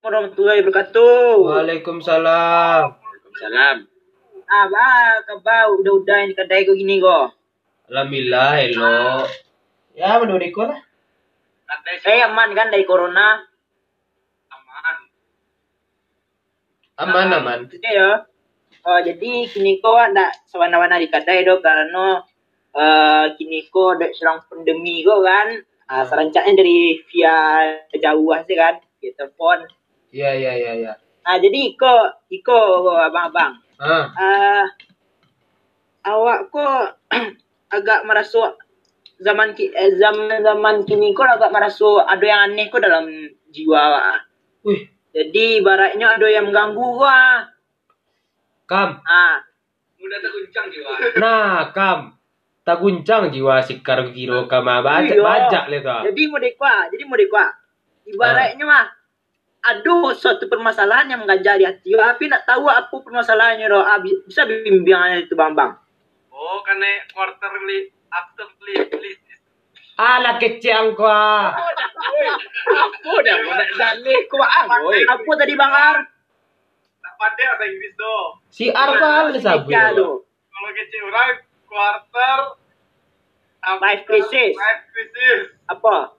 warahmatullahi wabarakatuh. Waalaikumsalam. Salam. Ah, ba, kabau udah-udah ini kedai ko gini ko. Alhamdulillah, hello. Ya, menurut ko lah. Eh, aman kan dari corona? Aman, aman. Itu ya. Oh, jadi kini ko ada sawana-wana di kedai do karena eh kini ko ada serang pandemi ko kan. Ah, serencana dari via jauh sih kan, via telepon. Iya, iya, iya, iya. Nah, jadi iko iko abang-abang. Ah, Ah, awak kok agak merasa zaman ki eh, zaman zaman kini kok agak merasa ada yang aneh kok dalam jiwa awak. wih, Jadi ibaratnya ada yang mengganggu wah. kam. Ah, Mudah terguncang jiwa. Nah, kam. Tak guncang jiwa sikar kiro kama bajak Iya. bajak le ka. jadi mau dekwa, jadi mau dekwa. Ibaratnya mah ada suatu permasalahan yang mengajar di hati, tapi nak tahu apa permasalahannya. Ah, bi- bisa bimbingannya itu bang bang. Oh, karena quarterly after list. Ala kecil ko. ah. Apa dah mau nak dalih kau ang. Apa tadi bang Ar? Tak pandai bahasa Inggris doh. Si Arba le sabu. Tiga tu. Kalau kecil orang quarter Life crisis. Life crisis. Apa?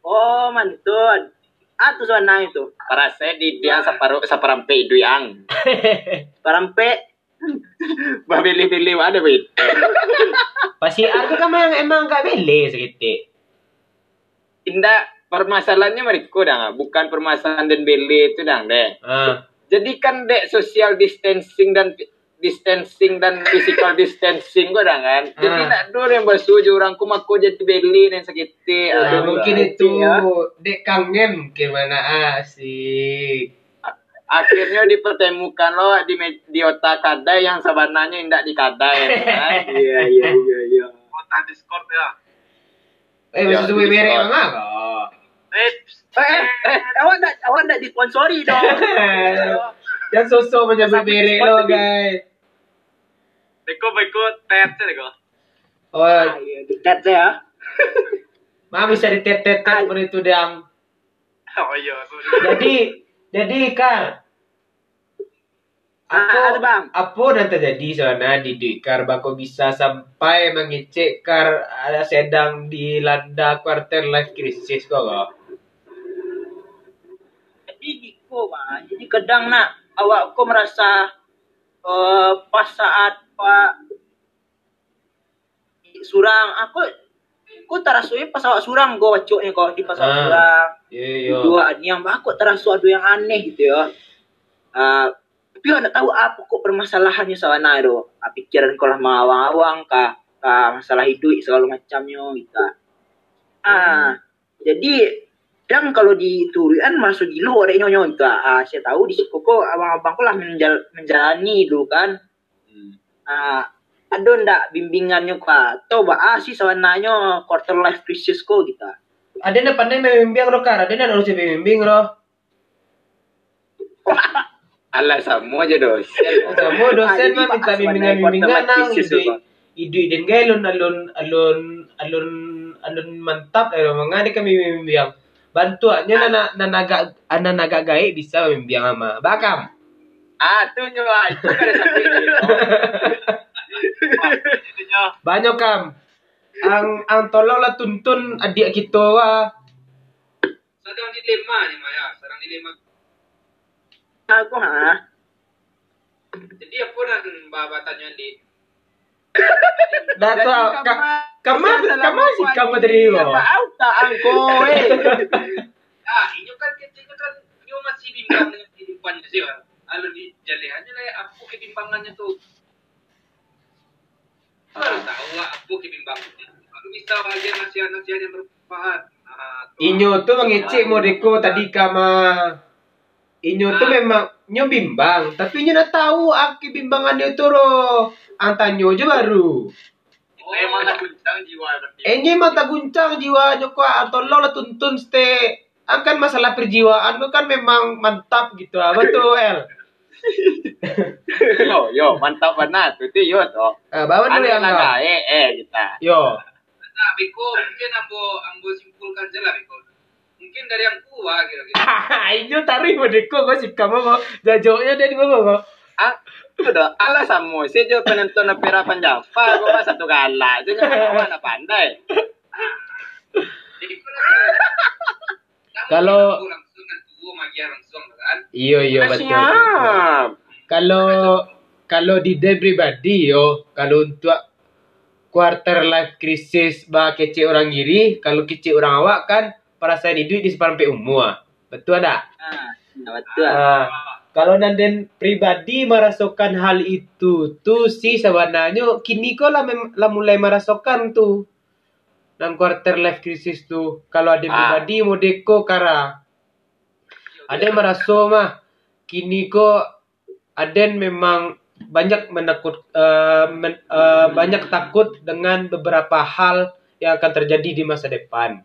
Oh, mantun. Ah, tu sana itu. Para saya di dia separuh seperampe itu yang Parampe. babili-bili ada wait. Pasti Arba kan emang emang segitu. Indah permasalahannya mereka dah bukan permasalahan dan beli itu dah deh. Ah, Jadi kan dek social distancing dan distancing dan physical distancing dah kan. Jadi Ah. nak dulu yang basuh orang ku mako jadi beli dan sakit. ah, mungkin itu ya. dek kangen mungkin mana asik. akhirnya dipertemukan lo di di otak kadai yang sebenarnya indak di kadai kan. Iya, iya, iya, iya. Kota Discord ya. Eh, Ya, maksud gue merek Discord. emang apa? Eh, Eh, eh, eh, awak nak, awak nak disponsori dong. Menyebut Sampai merek Discord lo guys. Beko beko tet sih beko. Oh, Ah, iya, dekat saya. mah bisa ditetet Ah. seperti itu dang. Oh iya. Jadi, jadi Kar, Ah, ada bang. apa yang terjadi sana di Dikar Bako bisa sampai mengecek Kar ada sedang dilanda quarter life crisis kok kok? Jadi gitu bang. Jadi kadang nak awak kau merasa eh pas saat pak surang aku aku terasanya pas awak surang gue wacoknya kau di pas awak Ah. surang. Iya, iya. dua yang aku terasa ada yang aneh gitu ya. Ah, tapi aku tak tahu apa kok permasalahannya sana itu. Ah, pikiran kau lah mengawang-awang kah, kah masalah hidup segala macamnya gitu. Ah, jadi dan kalau di Turian masuk gilo ada nyonya itu. Ah, saya tahu di situ kok abang-abangku lah menjal, menjalani dulu kan. Ah, ada ndak bimbingannya kak? Tahu bah ah, sih sawananya quarter life crisis kok gitu. Ada yang pandai membimbing lo Kar, ada yang harus membimbing lo. Alah semua aja dosen. Kamu dosen mah minta bimbingan-bimbingan nang ide ide dan galon alun alun alun alun mantap eh mangani kami bimbing. Bantuannya nana nanaga nanaga gae bisa membimbing ama. Bakam. Ah, tuh nyoba Banyak kam. Ang ang tolong lah tuntun adik kita wah. sedang dilema nih Maya, sedang dilema. Aku ha. Jadi apa dan bapak tanya di Dato kamu kamu sih kamu dari lo. Tahu tak angko eh. ah ini kan kecilnya kan ini masih bimbang dengan kehidupannya sih Pak. Lalu di jalihannya lah apa kebimbangannya tuh. Baru tahu lah apa kebimbangannya. Baru bisa bagian nasihat-nasihat yang bermanfaat. Ah, tuh. Inyo tuh mengecek modeko tadi kama. Inyo tuh memang nyo bimbang, tapi nyo nak tahu aki bimbangannya itu ro. Antanyo aja baru. Oh, emang tak guncang jiwa berarti. Enye mata guncang jiwanya kok atau lo lah tuntun ste. Angkan masalah perjiwaan lo kan memang mantap gitu. Apa tuh El? yo yo mantap tuh tuh yo toh. Ah, bawa dulu yang eh eh kita. Yo. Nah, Biko mungkin ambo ambo simpulkan aja lah Biko. mungkin dari yang tua gitu gitu Ayo tarik mo deko ko si kamu ko. Jajoknya dari mo ko. Ah, udah ala samo si jo penonton na pera panjava ko ba satu gala. Itu nyawa na pandai. Kalau- Iyo iyo betul. Kalau kalau di day pribadi yo, kalau untuk quarter life crisis bah kecil orang giri, kalau kecil orang awak kan perasaan hidup di separuh umur. Betul ada? Ah, betul. Ah, kalau nanden pribadi merasakan hal itu tuh sih sebenarnya kini kok lah, lah mulai merasakan tuh. Dalam quarter life crisis tuh kalau ada Ah. pribadi mau deko kara. Ada yang merasa mah kini kok ada memang banyak menakut eh, men- eh, banyak takut dengan beberapa hal yang akan terjadi di masa depan.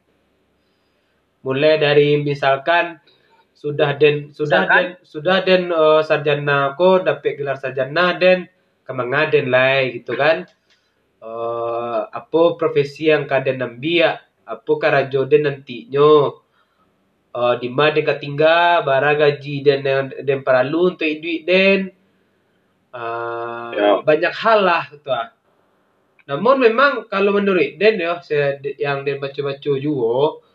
Mulai dari misalkan sudah den sudah Misalkan? den sudah den eh, sarjana ko dapat gelar sarjana den kemangaden lah gitu kan eh apa profesi yang kaden nambia apa karajo den nantinya uh, di mana dia tinggal, bara gaji dan yang dan perlu untuk duit den. Uh, Ya. banyak hal lah gitu ah. Namun memang kalau menurut Den ya, saya yang Den baca-baca juga,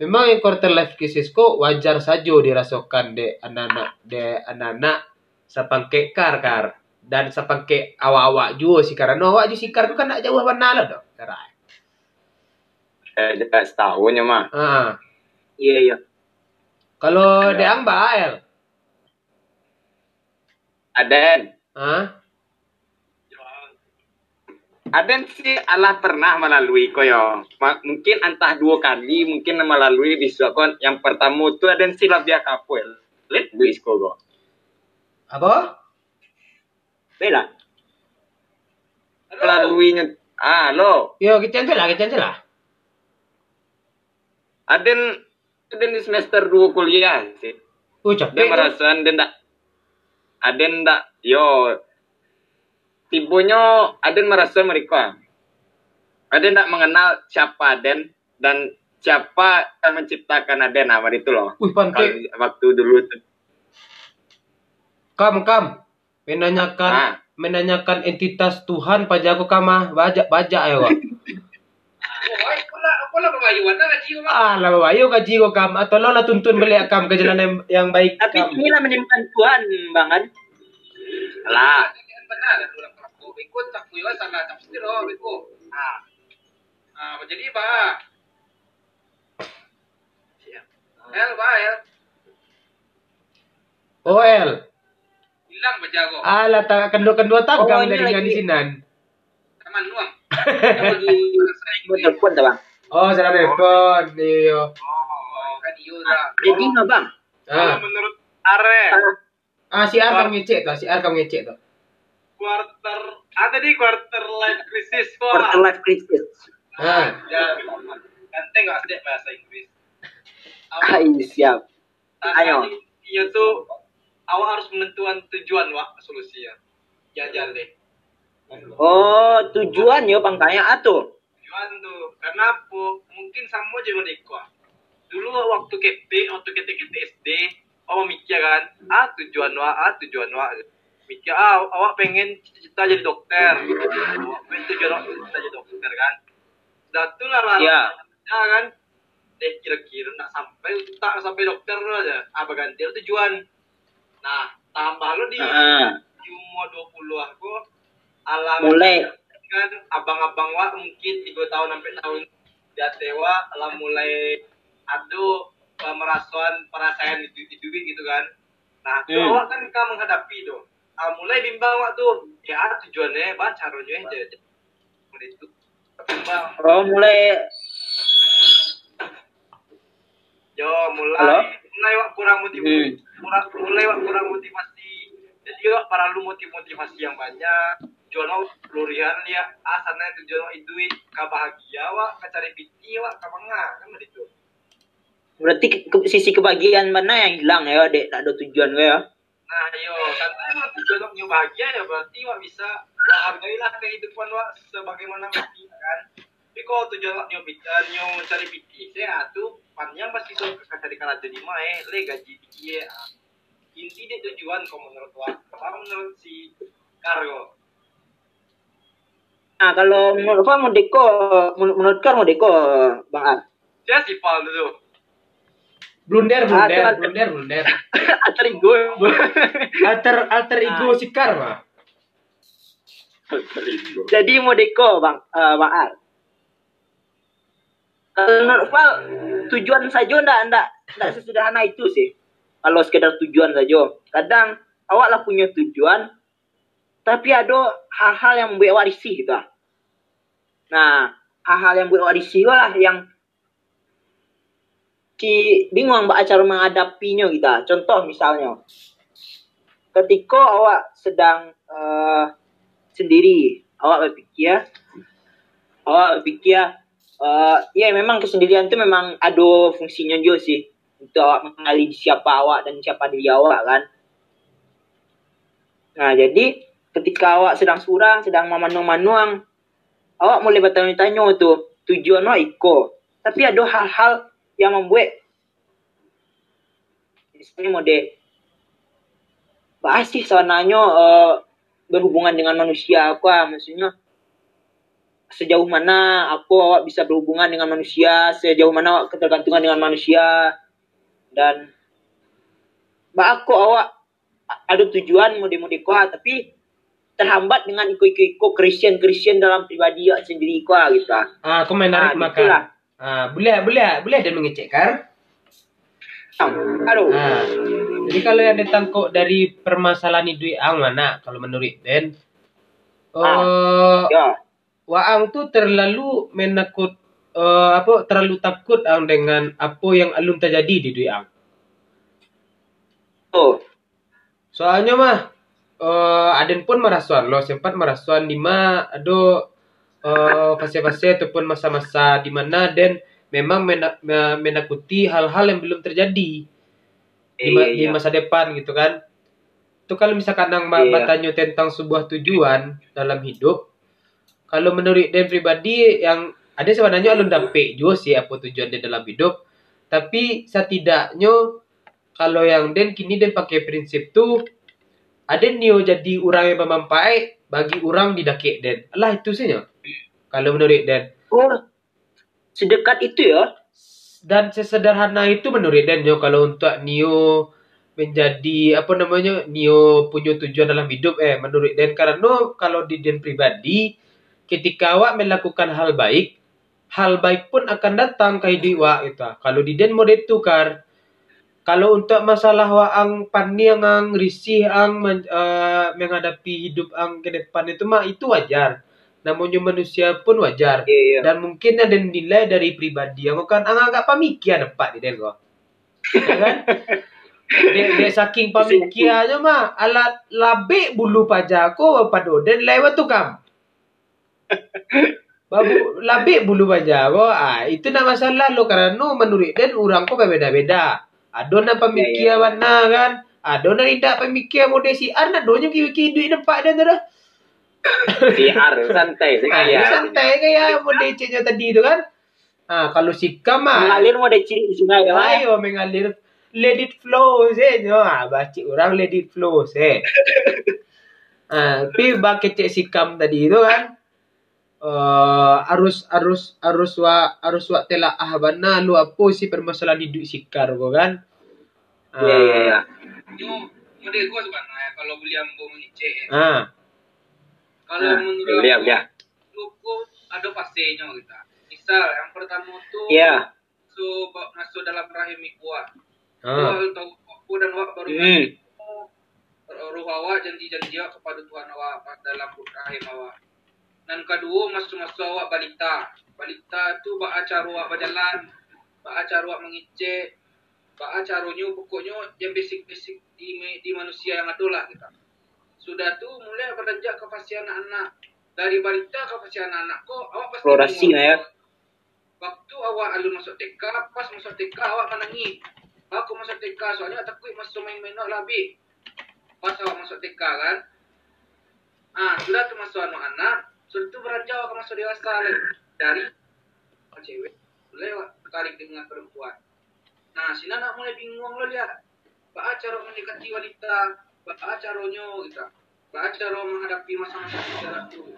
memang yang quarter life crisis kok wajar saja dirasakan de anak-anak de anak-anak sapangke kar kar dan sapangke awak-awak juga sih karena awak juga sikar tu kan nak jauh mana lah dah. Karai. Eh, jelas setahunnya mah. Ah. Iya iya. Kalau Ya. Deang Bael, Aden. ah, Aden sih Allah pernah melalui koyo. Ma- mungkin entah dua kali, mungkin melalui di suakon. Yang pertama tu Aden sih labia kapel. Let duit ko. apa? Bela. Melaluinya. Ah, lo. Yo, kita lah, kita lah. Aden Aden di semester 2 kuliah sih. Oh, Dia capek. merasa Aden tak Aden tak yo tibonya Aden merasa mereka Aden tak mengenal siapa Aden dan siapa yang menciptakan Aden nah itu loh. Wih, pantai. waktu dulu tuh. Kam, kam. Menanyakan, Ah. menanyakan entitas Tuhan pada aku kama. Bajak, bajak Wak. ay pula pula babayuan na gaji ko ah, lah bayo gaji ko kam. Atau lo lah tuntun beli kam ke jalan yang, yang baik Tapi inilah menemukan Tuhan, Bang kan? Lah, benar tak kuya sana tak pasti ro biko ah ah jadi ba El ba El Oh, El. hilang bajago Ah, lah tak kendua-kendua tagam Oh, ini dari yang di sinan. taman luang telepon tak bang? Oh, salah telepon. Iyo. oh kan dah Jadi nggak bang? Ah. menurut Are Ah, si Ar kamu ngecek tuh, si Ar kamu ngecek tuh. quarter ada di quarter life crisis kok. Quarter life crisis. Ah. ya ganteng nggak sedek bahasa Inggris Ay, siap. Ayo. Iya tuh awak harus menentukan tujuan wak solusinya jalan deh Oh, tujuan ya bang tanya atuh. tujuan tuh karena apa mungkin sama aja mereka dulu waktu KP waktu kita kita SD awak mikir kan ah tujuan wa ah tujuan wa mikir ah awak pengen cita-cita jadi dokter. Awak pengen tujuan cita jadi dokter kan? Sudah tuh lah lah. Iya. ya kan? Deh kira-kira nak sampai tak sampai dokter aja. Apa ganti tujuan nah tambah lo di Ah. di umur 20 aku alam Mulai. kan abang-abang wa mungkin tiga tahun sampai tahun di tewa lah mulai adu uh, merasuan perasaan itu itu gitu kan. Nah Hmm. awak kan kau menghadapi tuh Ah, mulai bimbang waktu ya tujuannya bah caranya aja. Itu. Bimbang. Oh, mulai. Yo mulai. Halo? mulai wak kurang motivasi. Hmm. kurang mulai wak kurang motivasi. Jadi wak perlu motivasi motivasi yang banyak. Wak pelurian dia. Ah sana tujuan wak duit. Kah bahagia wak. Kah cari piti wak. Kah mengah. Kan begitu berarti ke- sisi kebahagiaan mana yang hilang ya, dek? Tak ada tujuan gue ya. Nah yo karena emang tujuan wak nyu bahagia ya berarti wak bisa wak hargailah kehidupan wak sebagaimana mestinya kan Tapi kalau tujuan awak nyo uh, nyo cari PT, saya tuh panjang pasti so cari kalau jadi mae, le gaji dia. Inti dia tujuan kalau menurut awak, apa menurut si Kargo? Nah, kalau menurut Pak mau deko, menurut Kar mau deko, Bang Ar. Saya si Pal dulu. Blunder, Ah, blunder, blunder, blunder. Alter ego. Alter alter ego sikar mah. Jadi mau deko, Bang eh, Bang Ar. Kalau menurut Pak tujuan saja ndak ndak ndak sesederhana itu sih. Kalau sekedar tujuan saja. Kadang awak lah punya tujuan, tapi ada hal-hal yang membuat awak risih gitu. ah. Nah, hal-hal yang membuat awak risih lah yang si bingung mbak cara menghadapinya gitu. ah. Contoh misalnya, ketika awak sedang eh, sendiri, awak berpikir, awak berpikir, eh, ya memang kesendirian itu memang ada fungsinya juga sih untuk awak mengenali siapa awak dan siapa diri awak kan. Nah jadi ketika awak sedang surang, sedang memanung-manuang, awak mulai bertanya-tanya tuh tujuan awak iko. Tapi ada hal-hal yang membuat misalnya mode bahas sih sebenarnya eh, berhubungan dengan manusia apa maksudnya sejauh mana aku awak bisa berhubungan dengan manusia sejauh mana awak ketergantungan dengan manusia. Dan bah aku awak ada tujuan mode-mode kuah tapi terhambat dengan iko-iko Christian Christian dalam pribadi awak sendiri kuah gitu ah. Ah, aku menarik Ah, makan. Ah, boleh boleh boleh ada mengecek kar? Aduh. Ah. Jadi kalau yang ditangkap dari permasalahan duit ang mana kalau menurut Den? Eh, Ya. Waang tuh terlalu menakut eh, apa terlalu takut ang dengan apa yang alum terjadi di duit ang. Oh. Soalnya mah eh Aden pun merasuan lo sempat merasuan di ma ada eh fase-fase ataupun masa-masa di mana Den memang mena- me- menakuti hal-hal yang belum terjadi di, ma- Iya, di masa depan gitu kan. Itu kalau misalkan nang Iya. bertanya tentang sebuah tujuan dalam hidup, kalau menurut Den pribadi yang ada sebenarnya alun dampik juga sih apa tujuan dia dalam hidup, tapi setidaknya kalau yang Den kini Den pakai prinsip tuh ada nio jadi orang yang bermanfaat bagi orang di dakik Den. Lah itu sih Kalau menurut Den. Oh. Sedekat itu ya? dan sesederhana itu menurut Dan yo kalau untuk Nio menjadi apa namanya Nio punya tujuan dalam hidup eh menurut Dan karena kalau di Dan pribadi ketika awak melakukan hal baik hal baik pun akan datang ke hidup awak itu kalau di Dan mau ditukar kalau untuk masalah wa ang pani ang risih ang men- eh, menghadapi hidup ang ke depan itu mah itu wajar namanya manusia pun wajar. Iya, iya. dan mungkin ada nilai dari pribadi yang kan ang agak pamikiran dapat di den kok ya kan? Dia, dia saking pamikirannya mah alat labe bulu pajak ko pada den lewat tu kam? Babu labe bulu pajak ko ah itu nak masalah lo karena menurut den orang ko beda-beda ada nak pemikiran mana kan? Ada nak tidak pemikiran model si anak donya kiki duit nampak dan dah PR santai Ah, sekali ya. santai kayak model nya tadi itu kan. Ah, kalau sikam mah Mengalir mau ada ciri di sungai ya, ya? ayo mengalir let it flow sih. No, ah, baca orang let it flow sih. ah, tapi bagi cek sikam tadi itu kan eh arus arus arus wa arus wa telah ah bana lu apa sih permasalahan hidup sikar kau kan? Ah, Iya, iya, iya. Itu model gua sebenarnya kalau beli ambo mengicek. Ah, Kalau Nah, menurut aku, ya. Ada fasenya kita. Misal yang pertama tuh Iya. masuk masuk dalam rahim kuat. ah, Tuhan tahu aku dan awak baru Hmm. roh awak janji-janji awak kepada Tuhan awak dalam rahim awak. Dan kedua masuk-masuk awak balita. Balita tu bak acara awak berjalan, bak acara awak mengicek, bak acaranya pokoknya yang basic-basic di, di manusia yang ada lah kita. Sudah tu mulai beranjak ke fase anak-anak. Dari balita ke fase anak-anak kok awak pasti Eksplorasi lah ya. Waktu awak alun masuk TK, pas masuk TK awak menangis. Aku masuk TK soalnya takut masuk main-main nak labi. Pas awak masuk TK kan. Ah, sudah tu masuk anak-anak, sudah tu beranjak awak masuk dewasa. Dari cewek boleh tertarik dengan perempuan nah si anak mulai bingung lo lihat Pak cara mendekati wanita Pak caranya gitu Pak cara menghadapi masa-masa sejarah itu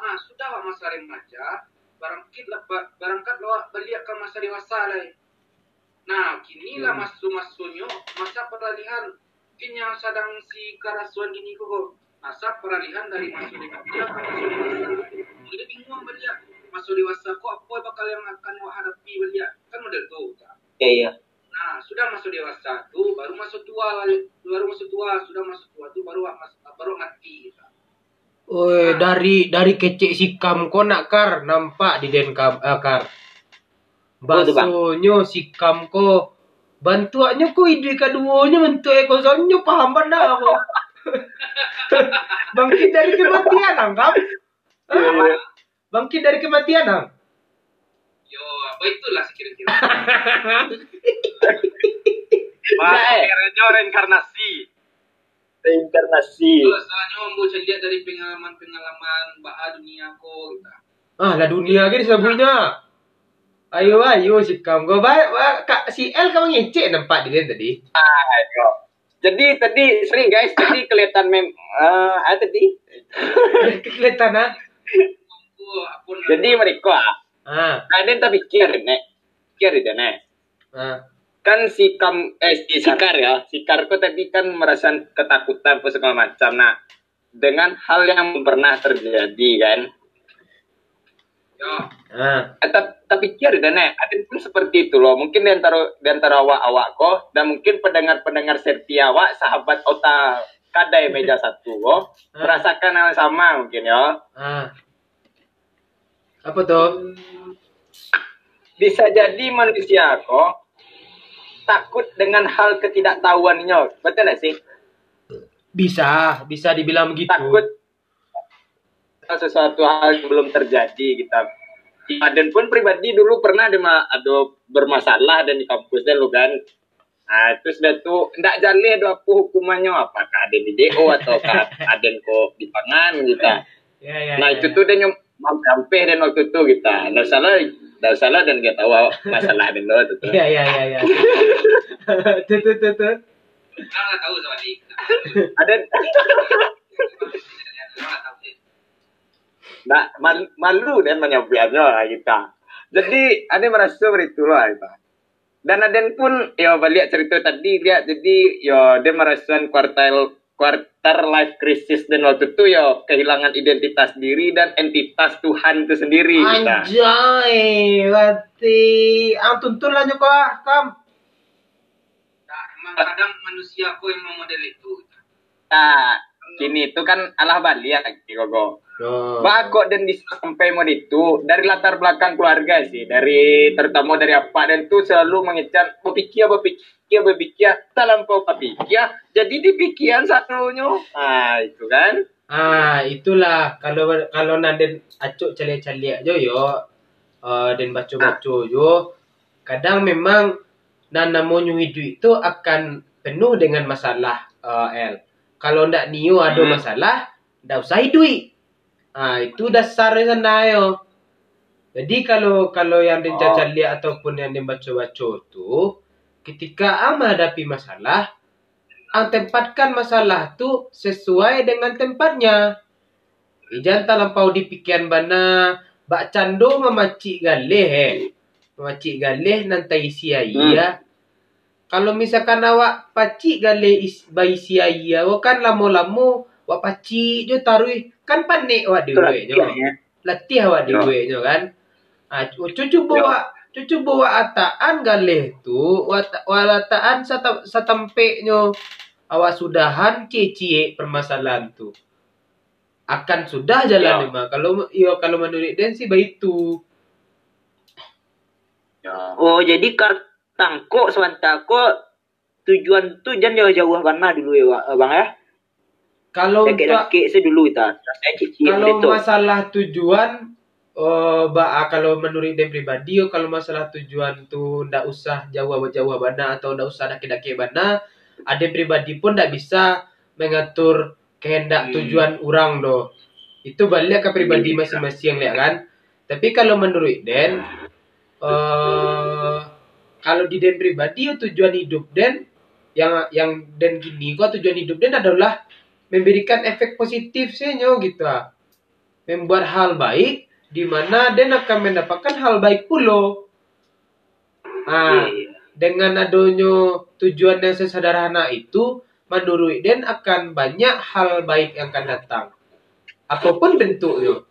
ah sudah Pak masa remaja barangkit lah barangkat lo balik ke masa dewasa lah nah kini lah Hmm. masuk-masuknya masa peralihan yang sedang si karasuan gini kok. Masa peralihan dari masuk dewasa? Ke masuk dewasa? Jadi bingung beliau masuk dewasa kok apa bakal yang akan lo hadapi beliau kan model tuh? Iya iya. Nah, sudah masuk dewasa tuh, baru masuk tua, baru masuk tua, sudah masuk tua tuh baru mas, baru mati. Gitu. Oi, dari dari kecik sikam kau nak kar nampak di den kam eh, kar. Oh, tu, Bang. Basonya sikam ko bantuannya ko ide keduanya bentuk ekor sonyo paham benda aku. Bangkit dari kematian angkap. Bangkit dari kematian ang. Apa itulah sekira-kira. Nah, eh. Makanya reinkarnasi. Reinkarnasi. Kalau soalnya mau lihat dari pengalaman-pengalaman baha dunia ko gitu. Ah, lah dunia gini sabunnya. Ayo ayo sikam ko ba, ba kak si L kamu ngecek nampak di den tadi. Ayo. Jadi tadi sering guys, tadi kelihatan mem eh apa tadi? Kelihatan ah. Jadi mereka Ah, ada yang tak pikir nek. Pikir itu nek. ah. Kan si kam eh si sikar ya, sikar kok tadi kan merasa ketakutan apa segala macam. Nah, dengan hal yang pernah terjadi kan. Yo, Ah. Eh, tap- tapi pikir itu nek, ada pun seperti itu loh. Mungkin di antara di antara awak-awak kok dan mungkin pendengar-pendengar setia awak, sahabat otak kadai meja satu kok merasakan hal yang sama mungkin ya. Ah. Apa tuh? bisa jadi manusia kok takut dengan hal ketidaktahuannya. Betul gak sih? Bisa, bisa dibilang begitu. Takut sesuatu hal yang belum terjadi kita. Dan pun pribadi dulu pernah ada, ada bermasalah dan di kampus dan lu kan. Nah, terus dah tu ndak jaleh ada apa hukumannya apakah ada di DO atau ada kok di pangan kita. Ya, ya, Nah ya, itu ya. tuh dia nyom sampai dan waktu itu kita. Ndak salah, ndak salah dan kita tahu masalah dan lo tuh. Ya, ya, ya, ya. tuh, tuh, tuh, tuh. nggak tahu sama dia. Ada nggak. Nah, mal- malu dan menyampaikannya lah kita. Jadi ada yang merasa begitu lah kita. Dan ada yang pun ya balik cerita tadi lihat jadi ya dia merasakan kuartal quarter life crisis dan waktu itu ya kehilangan identitas diri dan entitas Tuhan itu sendiri kita. Anjay, berarti ang tuntun lah ah, kam. Nah, emang kadang manusia kok yang mau model itu. Nah, kini itu kan alah balik ya Gogo. Oh. Bakok dan bisa sampai mod itu dari latar belakang keluarga sih, dari terutama dari apa dan tuh selalu mengecam berpikir berpikir berpikir tak lampau berpikir jadi dipikiran satunya. Ah itu kan. Ah, itulah kalau kalau naden acuk celia-celia jo yo uh, dan baca-baca yo kadang memang nan namanya hidup itu akan penuh dengan masalah uh, L. Kalau ndak niu ada Hmm. masalah, ndak usah hidup. Ah, itu dasarnya sana yo. Jadi kalau kalau yang den Oh. celia ataupun yang den baca-baca tu ketika ang menghadapi masalah ang tempatkan masalah tu sesuai dengan tempatnya. Ijan talampau dipikiran bana bak cando memacik galeh eh. Memacik galeh nanti isi iya. Kalau misalkan awak pacik galeh is bayi iya, awak kan lamo-lamo wak pacik jo tarui kan panik awak dewe jo. Latih Ya. dewe jo kan. Ah, cucu bawa cucu bawa ataan galeh tu walataan sata, satempeknyo awak sudahan cie permasalahan tu akan sudah jalan Ya. memang kalau yo kalau menurut Den sih begitu Ya. Oh, jadi kartang kok sebentar kok tujuan tu jangan jauh-jauh mana dulu ya, Wak- Bang ya. Kalau Laki-laki dulu cici kalau itu. masalah tujuan oh ba kalau menurut Den pribadi yo kalau masalah tujuan tu ndak usah jauh-jauh bana atau ndak usah daki-daki bana ada pribadi pun ndak bisa mengatur kehendak Hmm. tujuan orang do itu balik ke pribadi Hmm. masing-masing lihat kan Tapi kalau menurut Den, eh kalau di Den pribadi ya tujuan hidup Den yang yang Den gini kok tujuan hidup Den adalah memberikan efek positif senyo gitu ah. Membuat hal baik di mana Den akan mendapatkan hal baik pula. Ah, dengan adanya tujuan yang sesederhana itu, menurut Den akan banyak hal baik yang akan datang. Apa pun bentuknya.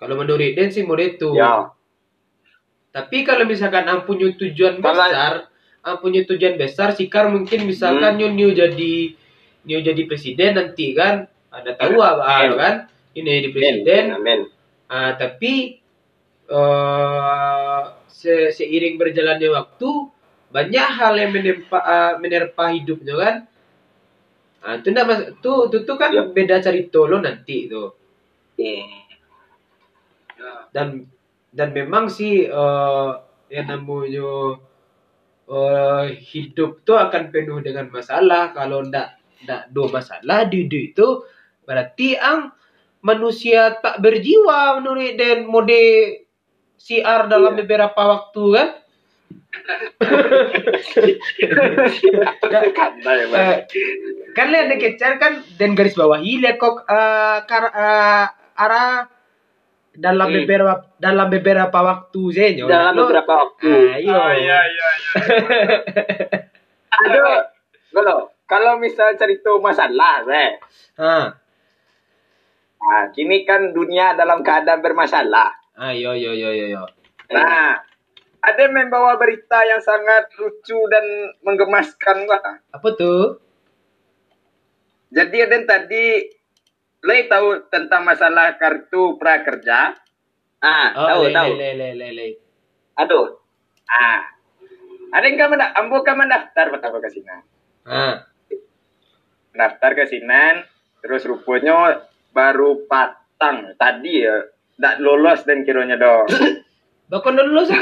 Kalau menurut Den sih mau itu. Ya. Tapi kalau misalkan am punya tujuan besar, am punya tujuan besar, Sikar mungkin misalkan Hmm. nyu jadi nyu jadi presiden nanti kan, ada tahu apa Amin. kan? Ini jadi presiden, Amin. Ah, tapi eh se- seiring berjalannya waktu banyak hal yang menempa ah, menerpa hidupnya kan. Ah, itu mas- tuh, tuh, tuh kan Ya. beda cerita lo nanti tuh. Iya. Dan dan memang sih eh yang namanya eh hidup tuh akan penuh dengan masalah kalau ndak ndak do masalah di itu berarti ang manusia tak berjiwa menurut dan mode siar dalam Iya. beberapa waktu kan. Eh, kan lihat kecer kan dan garis bawahi lihat kok kar, eh, arah dalam Hmm. beberapa dalam beberapa waktu zenyo Dalam Lo- beberapa waktu. Ah, iya. Oh, iya, iya, iya. Aduh, kalau kalau misal cerita masalah, Bang. Ah, Nah, kini kan dunia dalam keadaan bermasalah. ah, yo yo yo yo. Nah, ada yang membawa berita yang sangat lucu dan menggemaskan gua. Apa tuh? Jadi ada yang tadi Lei tahu tentang masalah kartu prakerja. Ah, tahu, le, tahu. Le, le, le, le. Aduh. Ah. Ada yang kamu ambo kamu daftar pertama ke sini. Ah, Daftar ke Sinan, terus rupanya baru patang tadi ya. Tak lolos dan kiranya dong. bakon dulu sih.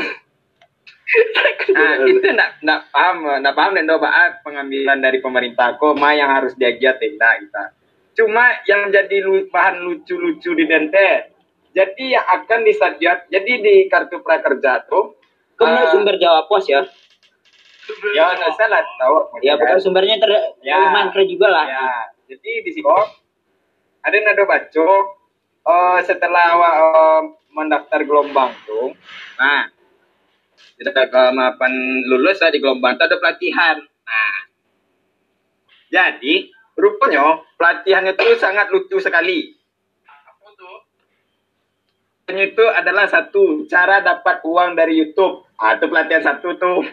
Ah, itu ndak ndak paham, ndak paham dan doa pengambilan dari pemerintah kok ma yang harus diajar tidak kita. Cuma yang jadi lu, bahan lucu-lucu di dente. Jadi yang akan disadiat, jadi di kartu prakerja tuh Kamu ah, sumber jawab pos ya? ya nggak salah tahu. Ya, bukan sumbernya ter Ya. lumayan keren juga lah. Ya, jadi di situ ada yang ada baca eh, setelah awak eh, mendaftar gelombang tuh. Nah, kita kemapan lulus lah di gelombang itu ada pelatihan. Nah, jadi rupanya pelatihannya itu sangat lucu sekali. Apa tuh? Pelatihannya itu adalah satu cara dapat uang dari YouTube. Ah, itu pelatihan satu tuh.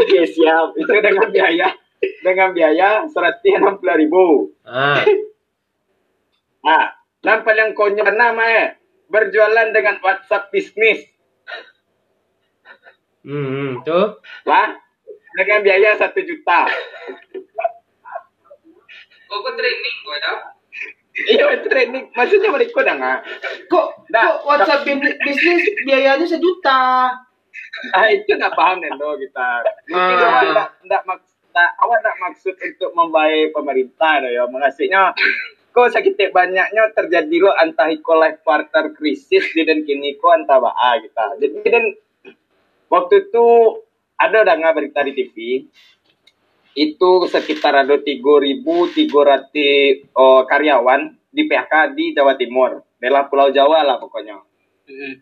Oke, siap. itu dengan biaya dengan biaya seratus enam puluh ribu. Ah, Nah, yang konyol namanya berjualan dengan WhatsApp bisnis. hmm, hmm, tuh. Lah, dengan biaya satu juta. Kok kok training gue ya? Iya, training. Maksudnya mereka dah nggak? Kok, Dah, kok WhatsApp bisnis biayanya sejuta? Ah, itu nggak paham Nendo kita. Mungkin Ah. awak nggak nggak maks tak- awak nggak maksud untuk membayar pemerintah ya. Mengasihnya kok sakit banyaknya terjadi lo antah iko life partner krisis di dan kini ko antah baa kita. Jadi dan waktu itu ada udah nggak berita di TV itu sekitar ada 3.300 oh, karyawan di PHK di Jawa Timur. Bela Pulau Jawa lah pokoknya. Mm-mm.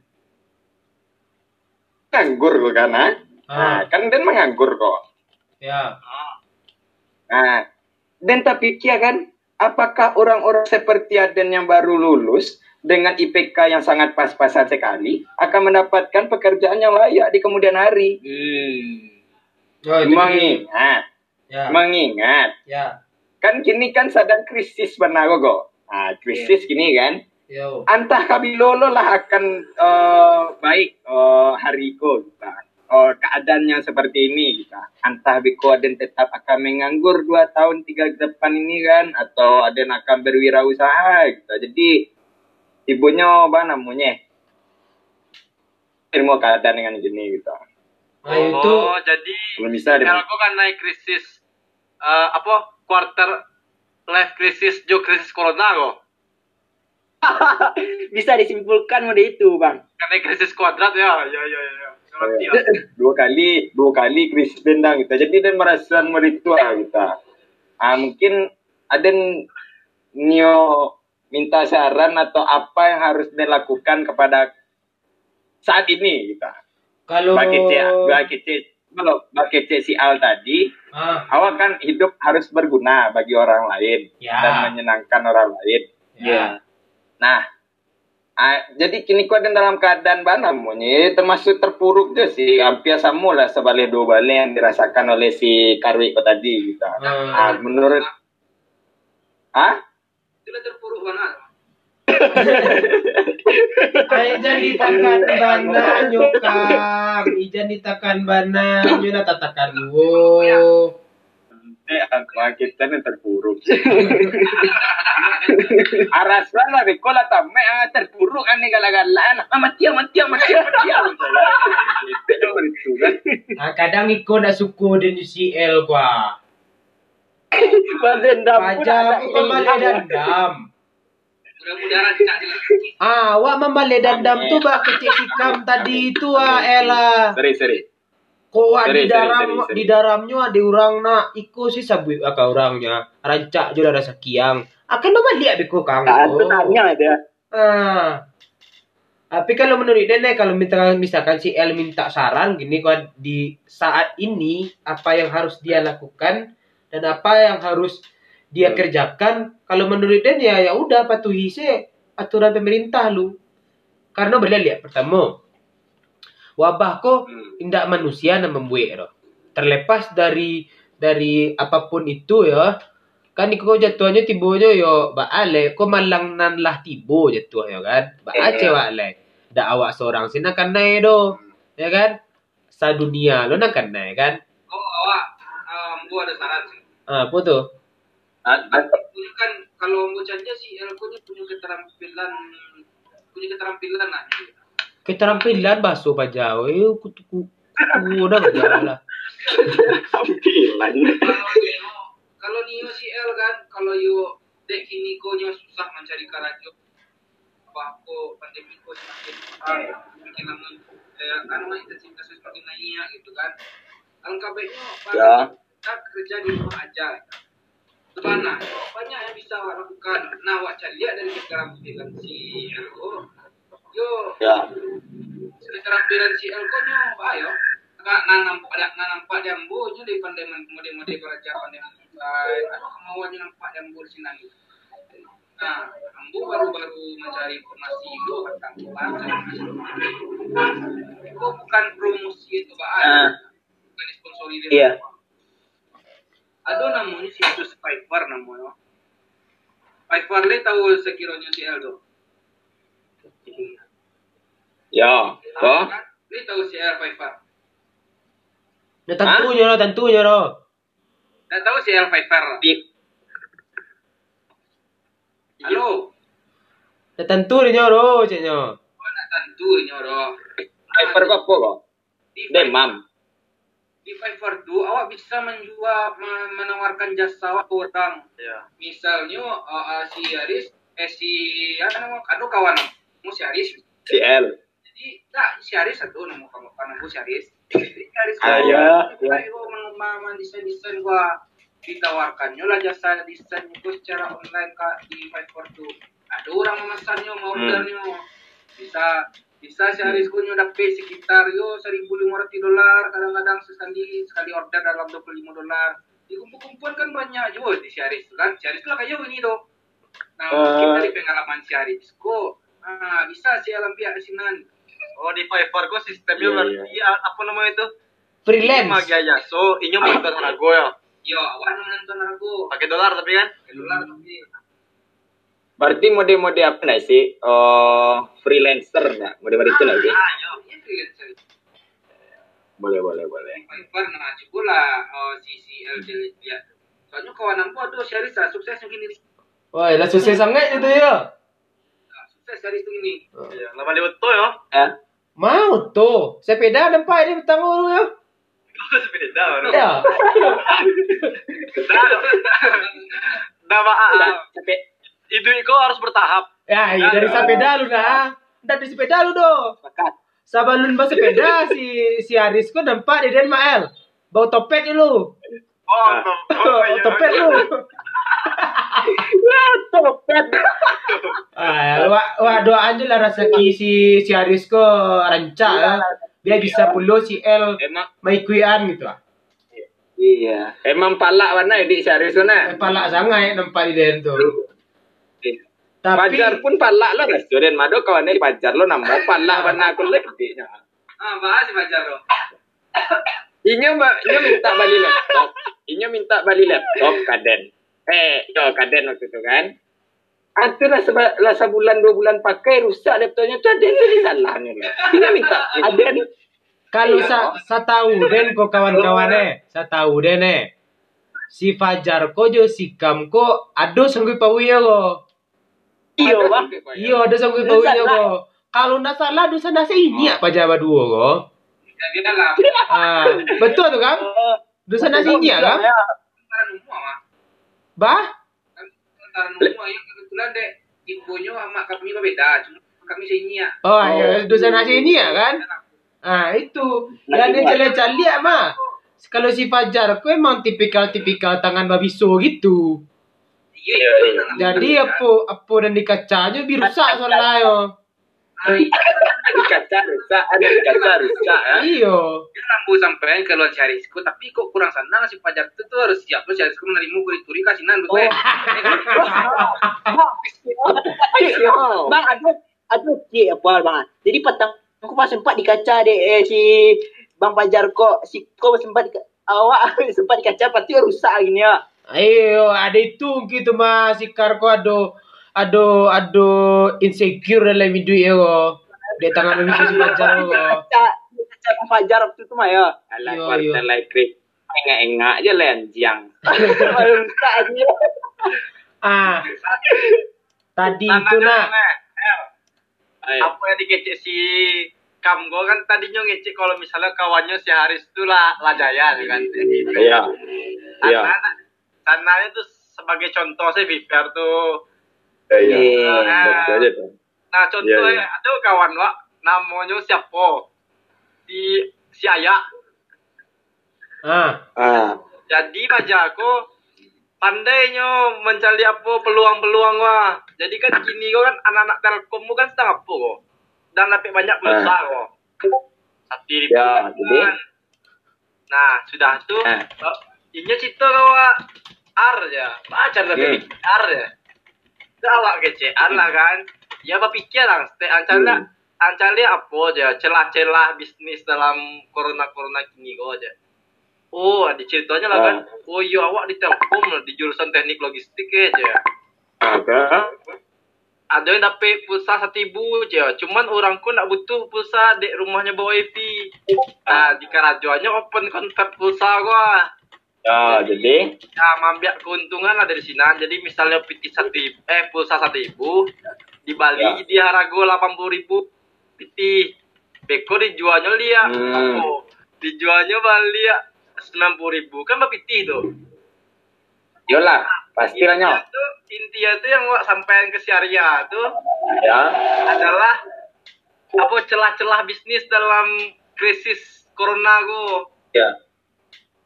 Nganggur kok kan, ah? Nah, Ah, kan Dan menganggur kok. ya. Nah, Dan tak pikir kan, apakah orang-orang seperti Aden yang baru lulus dengan IPK yang sangat pas-pasan sekali akan mendapatkan pekerjaan yang layak di kemudian hari? Hmm. Oh, itu dia. Mengingat, Ya, mengingat, ya. kan kini kan sedang krisis benar kok. Nah, krisis gini kan, Yo. antah kabilolo lah akan eh, baik eh, hariku kita. Oh, keadaannya seperti ini kita. Antah Biko Aden tetap akan menganggur dua tahun tiga ke depan ini kan, atau Aden akan berwirausaha gitu. Jadi ibunya apa namanya? Ilmu keadaan dengan gini gitu. Nah, itu Oh, jadi Belum bisa kan naik krisis eh, apa quarter life krisis jo krisis corona kok. Bisa disimpulkan mode itu, Bang. Karena krisis kuadrat ya, ya, ya, ya. ya. Ngerti ya. dua kali dua kali krisis dendang kita jadi dia merasa meritua kita ah mungkin ada yang nio minta saran atau apa yang harus dilakukan kepada saat ini kita Kalau bagi C bagi C kalau bagi C si Al tadi ah, awak kan hidup harus berguna bagi orang lain Ya. dan menyenangkan orang lain ya. Nah, ah, jadi kini kau ada dalam keadaan mana monye termasuk terpuruk je sih hampir sama lah sebalik dua balik yang dirasakan oleh si Karwi kau tadi gitu. Hmm. Ah, menurut ah Sudah terpuruk banget. Ijan ditakan bana nyo kang. Ijan ditakan bana nyo natatakan wo. eh aku kita ni terpuruk. Arasan lah kau lah tamme ah terpuruk ane gala-galaan. Ah mati mati mati mati. Itu itu kan. Ah, kadang iko nak suku dan UCL kwa. Bang dendam Pajak dandam. Mudah-mudahan rancak je lah. Ah, wak memale dandam tu bak kecik sikam tadi itu ah Ella. Seri seri. Seri, di dalam di dalamnya ada orang nak iko si sabu aka orangnya. Rancak je rasa kiang. Akan nama lihat beko kang. Tanya dia. Ah. Tapi kalau menurut Dene kalau minta misalkan si L minta saran gini kok di saat ini apa yang harus dia lakukan dan apa yang harus dia Hmm. kerjakan kalau menurut Den ya ya udah patuhi sih aturan pemerintah lu. Karena boleh lihat pertama wabah kok Hmm. tidak manusia yang membuat roh. Terlepas dari dari apa pun itu ya kan iko jatuhnya tibonya yo ba ale ko malang nan lah tibo jatuh ya kan ba Eh, ace wa ale da awak seorang sini kan naik do ya kan sa dunia lo nak kan naik kan Oh, awak, um, gua ada saran sih. ah apa tuh Ah, Ini kan kalau bocahnya si Elko nya punya keterampilan punya keterampilan lah. keterampilan baso pajau eh kutu ku udah berjalan lah tampilan. Kalau Nio, si El kan, kalau yo dek kini ko nya susah mencari karajo. Apa ko pandemi ko semakin ah, semakin lama eh, kan mah intensitas semakin naik gitu kan. Alangkah baiknya Ya. kita kerja di rumah aja. Ke mana? Banyak yang bisa awak lakukan. Nah, awak cari lihat dari keterampilan si Elko. Yo, Ya. keterampilan si Elko nyo, ayo. Kak nanam pada nanam pak jambu nyo di pandai mode mode belajar pandai mulai. Aduh kemauan nyo nampak jambu di sini. Nah, ambu baru-baru mencari informasi itu tentang baca. Itu bukan promosi itu, Pak. Ah. Bukan disponsori dia. Iya. Ada namanya situs Fiverr namanya. Fiverr le tahu sekiranya si Eldo. Ya. Kan? Le tahu si El Fiverr. nah tentunya lo tentunya lo Tak tahu si El Fiverr. Di- Halo. nah tentunya lo ceknya Oh, tentu nyoro. Hyper kok apa kok? Demam. Di Fiverr tu awak bisa menjual me- menawarkan jasa awak ke orang. Ya. Misalnya uh, uh, si Aris eh si apa nama aduh kawan mu si Aris. CL. Jadi tak si Aris satu nama kamu kamu mu si Aris. Jadi si Aris Ah, ya, ya. Ayo mengembangkan desain-desain gua ditawarkannya lah jasa desain itu secara online kak di Fiverr. Ada orang memesannya mau Hmm. ordernya bisa bisa sehari punya dapat sekitar yo 1500 dolar kadang-kadang sekali sekali order dalam 25 dolar dikumpul-kumpul kan banyak juga di Syaris kan Syaris lah kayak ini tuh nah Eh. mungkin dari pengalaman Syaris kok ah, bisa sih alam pihak asinan Oh di Fiverr kok sistemnya Iya, berarti ya, apa namanya itu? freelance Magi aja. So inyo menonton harga ya. yo awak nonton aku Pakai dolar tapi kan? dolar tapi Berarti mode-mode apa nih sih? Oh, freelancer nggak? Mode-mode itu lagi? ah ini freelancer Boleh, boleh, boleh. Fiverr nah coba lah oh, si si LJ lihat soalnya kawan aku aduh Syaris lah sukses begini wah lah sukses sangat itu ya sukses Syaris begini Iya. Lama lewat tuh ya. Eh? mau tuh sepeda nampak ini bertanggung ya Sepeda baru. ya Dah, dah, ah. Itu kok harus bertahap. Ya, iya dari sepeda lu dah. Dari sepeda lu do. Sepakat. Sabalun ba sepeda si si Aris ko nampak di Mael. Bau topet lu. Oh, oh, oh, iya, topet iya. lu. Topet. Ah, wah, wah doaan je lah rezeki si si Aris ko rancak ya. Dia bisa pulo si L maikuian gitu ah. Iya. emang palak warna di Syarif sana. Palak sangat nampak di Den tu. Tapi Pajar pun palak lah restoran mado kawan ni pajar lo nambah palak warna aku lebih. Ah, bahas si Fajar lo. Inyo ba, inyo minta balik laptop. Inyo minta balik laptop kaden. Eh, yo kaden waktu itu kan. Ada lah, seba, lah sebulan dua bulan pakai rusak laptopnya tu ada jadi salahnya. Inyo minta ada kalau sa, sa tahu Den ko kawan-kawan eh, sa tahu Den eh. Si Fajar ko jo si Kam ko ado sanggup pawiya ko. Iya, Bang. Iya, ada sanggup Dosa pawiya lah. ko. Kalau ndak salah dosa nasi ini apa Jawa dua ko. Jadi lah. Ah, betul tu kan? Dosa nasi ini kan? Antara umum ah. Bah? Yang kebetulan dek infonya sama kami berbeda. Cuma kami sini ya. Oh, ya, dosa nasi ini ya kan? Ah, itu. Dan dia lihat mah. Kalau si Fajar ko emang tipikal-tipikal tangan babi so gitu. Iya, iya. Jadi apa apa dan di kacanya biru rusak soalnya yo. Ada kaca rusak, ada kaca rusak ya. Iyo. Dia lampu sampean ke luar Syarisku, tapi kok kurang senang si Fajar itu tuh harus siap lo Syarisku menerima gue turi kasinan gue. Bang, ada ada cik apa bang? Jadi petang aku pas sempat di kaca deh eh, si Bang Fajar kok si kok sempat di, awak sempat di kaca pasti rusak gini ya. Ayo, ada itu gitu mas, si Karko ado ado ado insecure dalam hidup ya ko. Dia tangan babi so si Fajar ko. Bang Fajar waktu itu mah ya. Alah yo. elektrik. Engak-engak aja lenjang. rusak gini. Ah, tadi itu nak. Apa yang dikecek si Kamgo kan tadinya ngecek kalau misalnya kawannya si Haris itu lah Lajaya kan. Iya. Iya. Karena tuh sebagai contoh sih Viper tuh. Iya. Iya. Aja tuh. Nah contohnya Iya, iya. ada kawan wa namanya siapa? Si si Ayah. Ah, Ah. Jadi baca aku pandainya mencari apa peluang-peluang wah. Jadi kan gini kok kan anak-anak Telkom mu kan setengah apa kok. Dan dapat banyak pulsa kok. Satu ribu. Ya, kan. jadi? Nah, sudah tuh. Eh. oh, Ini cerita kau ar ya. Baca tapi Hmm. ar ya. Awak kecean lah kan. Ya berpikir lah. Setiap ancalnya, ancalnya apa aja. Celah-celah bisnis dalam corona-corona kini kok aja. Oh, di ceritanya lah kan. Oh iya awak di Telkom lah, di jurusan teknik logistik aja. Ada. Ada yang dapat pulsa satu ribu aja. Cuman orang ku nak butuh pulsa di rumahnya bawa wifi. Nah, di kerajuannya open kontak pulsa gua. Ya, jadi. Ya, mambiak keuntungan lah dari sini. Jadi misalnya PT satu eh pulsa satu ribu, di Bali Ya. di Harago delapan puluh ribu PT. Beko dijualnya dia, Hmm. oh, dijualnya Bali ya sembilan puluh ribu kan mbak PT tuh. Yolah, pasti lah nyok. intinya tuh yang gua sampaikan ke Syariah tuh Ya. adalah apa celah-celah bisnis dalam krisis corona go. Ya.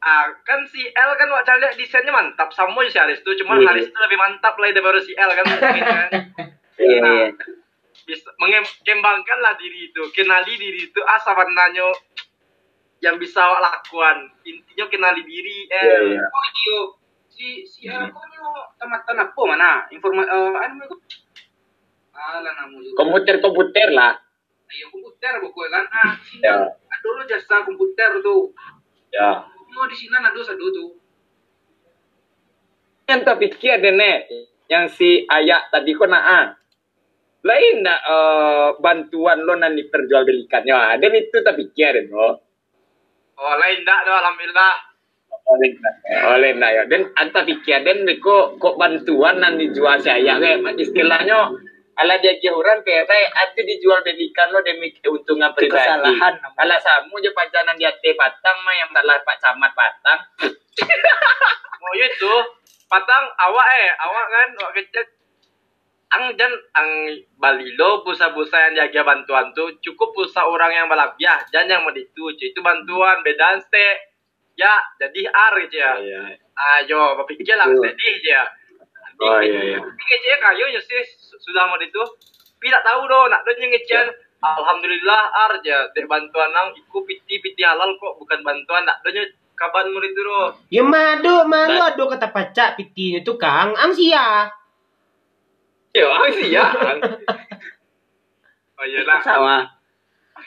Ah, kan si L kan wak lihat desainnya mantap sama si Haris tuh, cuman Iya. Haris tuh lebih mantap lah daripada si L kan mungkin kan. Iya, Nah, iya. bisa mengembangkan lah diri itu, kenali diri itu asa warnanya yang bisa awak lakukan. Intinya kenali diri L. Iya, iya. Oh iyo, si si L kok nyo tamatan apa mana? Informa eh anu itu. Alah namu juga. Komputer-komputer lah. Ayo komputer pokoknya kan. Ah, Ya. ada lo jasa komputer tuh. Ya. Oh di sini ada satu tuh. Yang tak pikir deh nek. Yang si ayak tadi nak ah. Lain nak eh, bantuan lo nanti perjualbelikannya. Ada itu tak pikir deh bro. Oh lain dak tuh alhamdulillah. Oleh nak. Nak ya. Dan anta pikir dan kok kok bantuan nanti jual si ayak kayak istilahnya ala dia kayak saya ada dijual belikan lo demi keuntungan pribadi. kesalahan. Ala samu je pacanan di ate patang mah yang salah pak camat patang. Oh itu patang awak eh awak kan awak kecil ang dan ang balilo pulsa-pulsa yang jaga bantuan tuh cukup pulsa orang yang balabiah dan yang meditu itu bantuan beda ste ya jadi ar aja ya Iya. ayo berpikir lah Betul. sedih aja Oh iya iya. ngecek kayu ya sih su- sudah mau itu tidak tahu do nak yang ngecek. Alhamdulillah ar aja dek bantuan nang iku piti piti halal kok bukan bantuan. Nak don kaban mau itu do Ya madu, madu ado kata pacak pitinya tu kang, ang sia. Yo, ang siya. oh iyalah. Sama.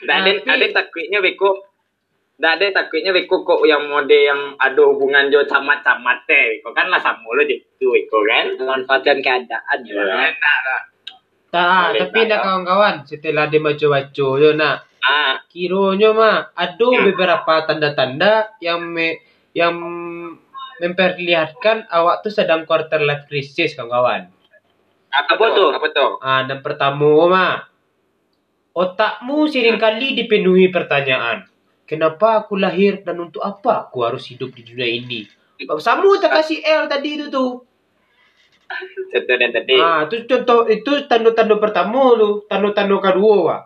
Dah ada Tapi- ada takutnya beko. Dah ada takutnya beko kok yang mode yang ada hubungan jo camat-camat teh. Kok kan lah sama lo gitu beko kan. memanfaatkan keadaan ya Iya. enak lah Tak, Boleh tapi nak kawan-kawan, setelah dia baca-baca yo nak, Ah, kiranya mah ada beberapa tanda-tanda yang me, yang memperlihatkan awak tu sedang quarter life crisis kawan-kawan. apa, Apa tuh? Apa tuh? Ah, dan pertama mah otakmu sering kali dipenuhi pertanyaan. Kenapa aku lahir dan untuk apa aku harus hidup di dunia ini? Sama tak kasih L tadi itu tuh. Contoh dan tadi. Ah, itu contoh itu tanda-tanda pertama tu, tanda-tanda kedua. Wak.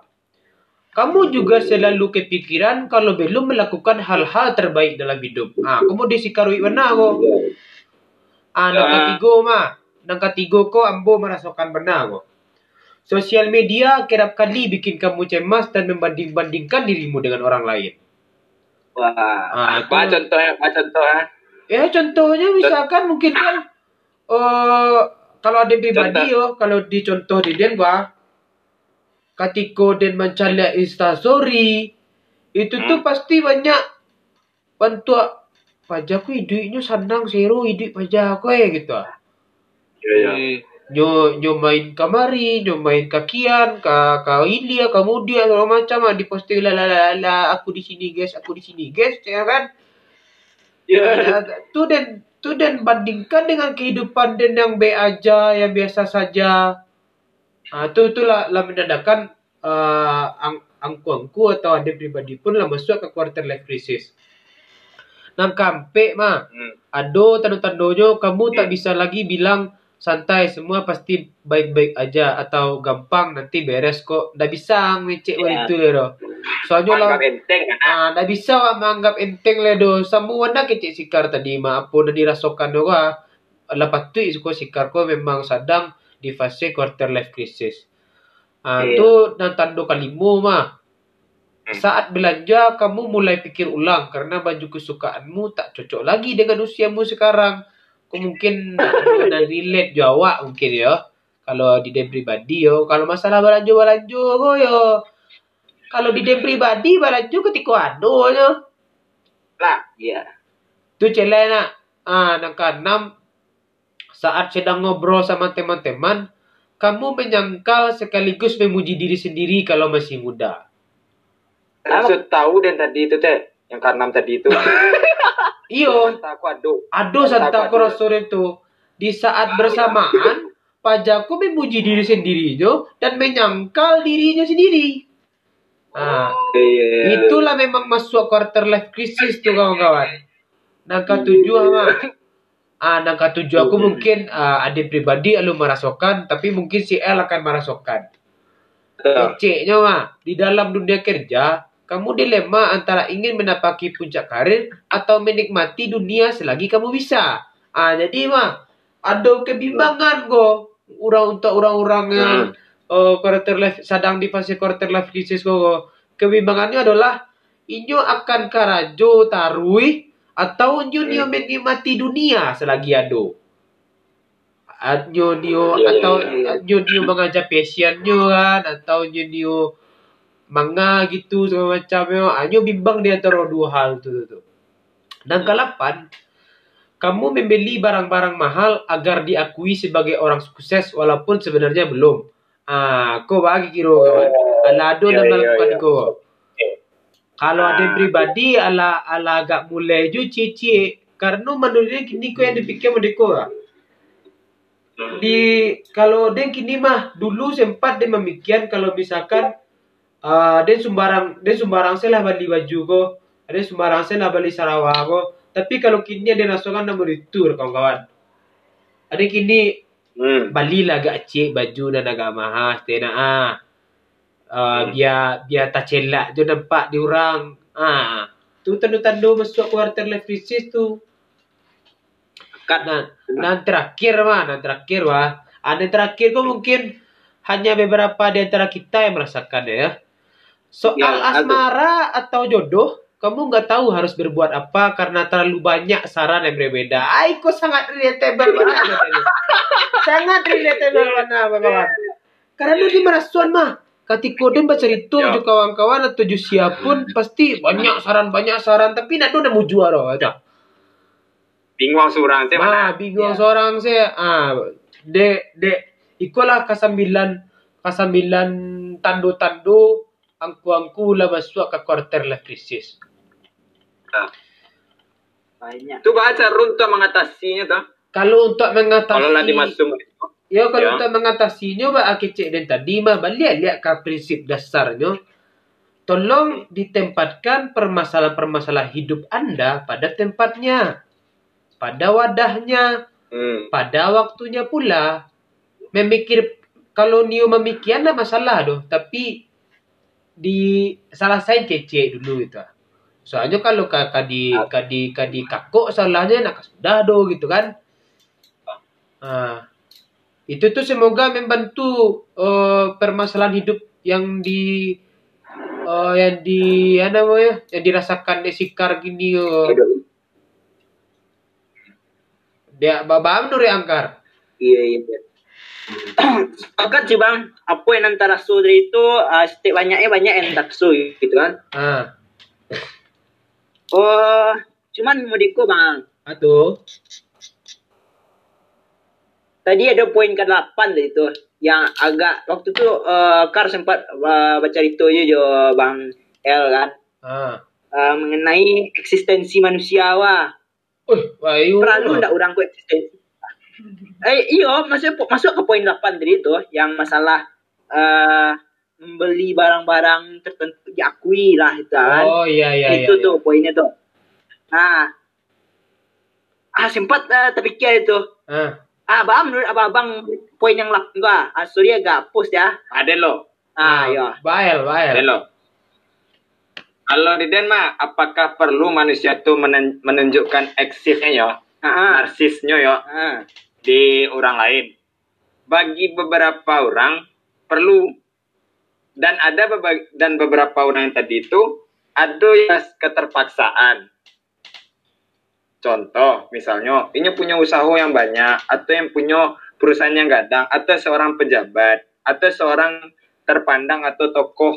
Kamu juga selalu kepikiran kalau belum melakukan hal-hal terbaik dalam hidup. Ah, kamu disikarui benar kok. Ah, nang Ah. ketiga mah, nang ketiga kok ambo merasakan benar kok. Sosial media kerap kali bikin kamu cemas dan membanding-bandingkan dirimu dengan orang lain. Wah Ah, apa itu- contohnya? Apa contohnya? Ya contohnya misalkan mungkin kan eh kalau ada pribadi yo, kalau dicontoh di Den gua ketika Den mencari instastory itu tuh pasti banyak bantu pajakku hidupnya senang seru hidup pajak ya gitu. Iya, iya. Nyo nyo main kamari, nyo main kakian, ka ka Ilya, kamu dia segala macam ah, diposting la la la la aku di sini guys, aku di sini guys, ya kan? Ya, tu dan tu dan bandingkan dengan kehidupan dan yang B aja, yang biasa saja. Ah, tu tu lah, lah menandakan uh, ang angku-angku atau ada pribadi pun lah masuk ke quarter life crisis. Nang kampe mah, Hmm. ada tanda-tandanya kamu tak bisa lagi bilang santai semua pasti baik-baik aja atau gampang nanti beres kok. Ndak bisa ngecek Ya. itu lho. Soalnya lah enteng? Ah, dah bisa awak menganggap enteng le do. Semua nak kecik sikar tadi mah apa dah dirasakan do ah. Lepas tu suka sikar ko memang sedang di fase quarter life crisis. Ah, Iya. tu dan tanda kelima mah. Hmm. Saat belanja kamu mulai pikir ulang karena baju kesukaanmu tak cocok lagi dengan usiamu sekarang. Kau mungkin nak relate jo awak mungkin ya. Kalau di dia pribadi yo, kalau masalah belanja belanja ko yo. Kalau di dia pribadi belanja ketika ada yo. Lah, iya Tu celai nak. Ah, yang keenam, saat sedang ngobrol sama teman-teman, kamu menyangkal sekaligus memuji diri sendiri kalau masih muda. Maksud tahu dan tadi itu teh yang keenam tadi itu. Iyo, aduh santa Takut. korosor itu. Di saat bersamaan, pajaku memuji diri sendiri jo dan menyangkal dirinya sendiri. Ah, Iya. itulah memang masuk quarter life crisis tuh kawan-kawan. Nangka tujuh mah. Ah, nangka tujuh aku mungkin ah, ada pribadi lu merasakan, tapi mungkin si L akan merasakan. Ceknya mah di dalam dunia kerja, kamu dilema antara ingin menapaki puncak karir atau menikmati dunia selagi kamu bisa. Ah, jadi mah ada kebimbangan go. Orang untuk orang-orang yang uh, quarter life sedang di fase quarter life crisis go. Kebimbangannya adalah inyo akan karajo tarui atau inyo nio menikmati dunia selagi ada. Anyo nio Iya, atau iya, iya. anyo nio mengajar passionnya kan atau anyo nio manga gitu segala macamnya. Anyo bimbang di antara dua hal tu tu. tu. Dan kelapan, kamu membeli barang-barang mahal agar diakui sebagai orang sukses walaupun sebenarnya belum. Ah, kau bagi kiro kawan. Ala ado Iya, dan melakukan iya. kau. Kalau ada Ah. pribadi ala ala agak mulai ju cici karena menurutnya kini kau yang dipikir mereka lah. Di kalau dia kini mah dulu sempat dia memikirkan kalau misalkan uh, dia sembarang dia sembarang saya lah beli baju ko, dia sembarang saya lah beli Sarawak ko. Tapi kalau kini dia rasakan nama itu kawan-kawan. Ada kini Hmm. balilah agak cik baju dan agak mahal tena ah. Uh, Hmm. biar biar tak celak je nampak di orang. Ah. Tu tandu-tandu masuk quarter life crisis tu. Kat Nah, terakhir mah, dan terakhir mah, ada terakhir kok mungkin hanya beberapa di antara kita yang merasakan ya. Soal Ya, asmara atau jodoh, kamu nggak tahu harus berbuat apa karena terlalu banyak saran yang berbeda. Ai, kok sangat relatable banget sangat relatable banget, kawan. Karena lu di merasuan mah. Ketika dia baca itu Ya. kawan-kawan atau jo siapun pasti banyak saran banyak saran tapi nak tu nak mau juara aja. Bingung surang teh Ah, mana? bingung seorang saya. Ah, dek, dek, ikulah kasambilan, kasambilan tandu-tandu, angku-angku lah masuk ke quarter lah krisis. banyak. Tu baca runtuh mengatasinya tuh. Kalau untuk mengatasi, Kalau lah dimasuk ya kalau Ya. untuk mengatasinya, bah kecik dan tadi mah balik lihat ke prinsip dasarnya. Tolong ditempatkan permasalahan-permasalahan hidup Anda pada tempatnya, pada wadahnya, Hmm. pada waktunya pula memikir kalau Neo memikian lah masalah doh tapi di salah saya kece dulu gitu. Soalnya kalau kakak di kadi kadi kakok salahnya nak sudah do gitu kan. Ah. Itu tuh semoga membantu eh, permasalahan hidup yang di eh, yang di apa namanya yang dirasakan di sikar gini eh, dia babam nur angkar. Iya iya. Sih bang, apa yang antara saudari itu uh, setiap banyaknya banyak yang taksu gitu kan. ah Oh, cuman mudiku bang, Aduh. tadi ada poin ke-8 tadi itu yang agak waktu itu uh, Kar sempat uh, baca itu aja jo bang L kan Ah. uh, mengenai eksistensi manusia wah. Uh. Perlu ndak orang ku eksistensi? Eh iyo masuk masuk ke poin 8 tadi itu yang masalah uh, membeli barang-barang tertentu diakui lah itu kan. Oh iya iya itu iya. tuh poinnya tuh. Nah, ah sempat uh, terpikir itu. Ah. Ah, bang, menurut abang poin yang lap gua. Ah, sorry agak post ya. Ada lo. Ah, ya. Bael, bael. Ada lo. Kalau di Denmark, apakah perlu manusia itu menen- menunjukkan eksisnya ya, Ah, ah. narsisnya ya ah. Di orang lain? Bagi beberapa orang perlu dan ada beba- dan beberapa orang yang tadi itu ada yang keterpaksaan. Contoh, misalnya, ini punya usaha yang banyak, atau yang punya perusahaan yang gadang, atau seorang pejabat, atau seorang terpandang atau tokoh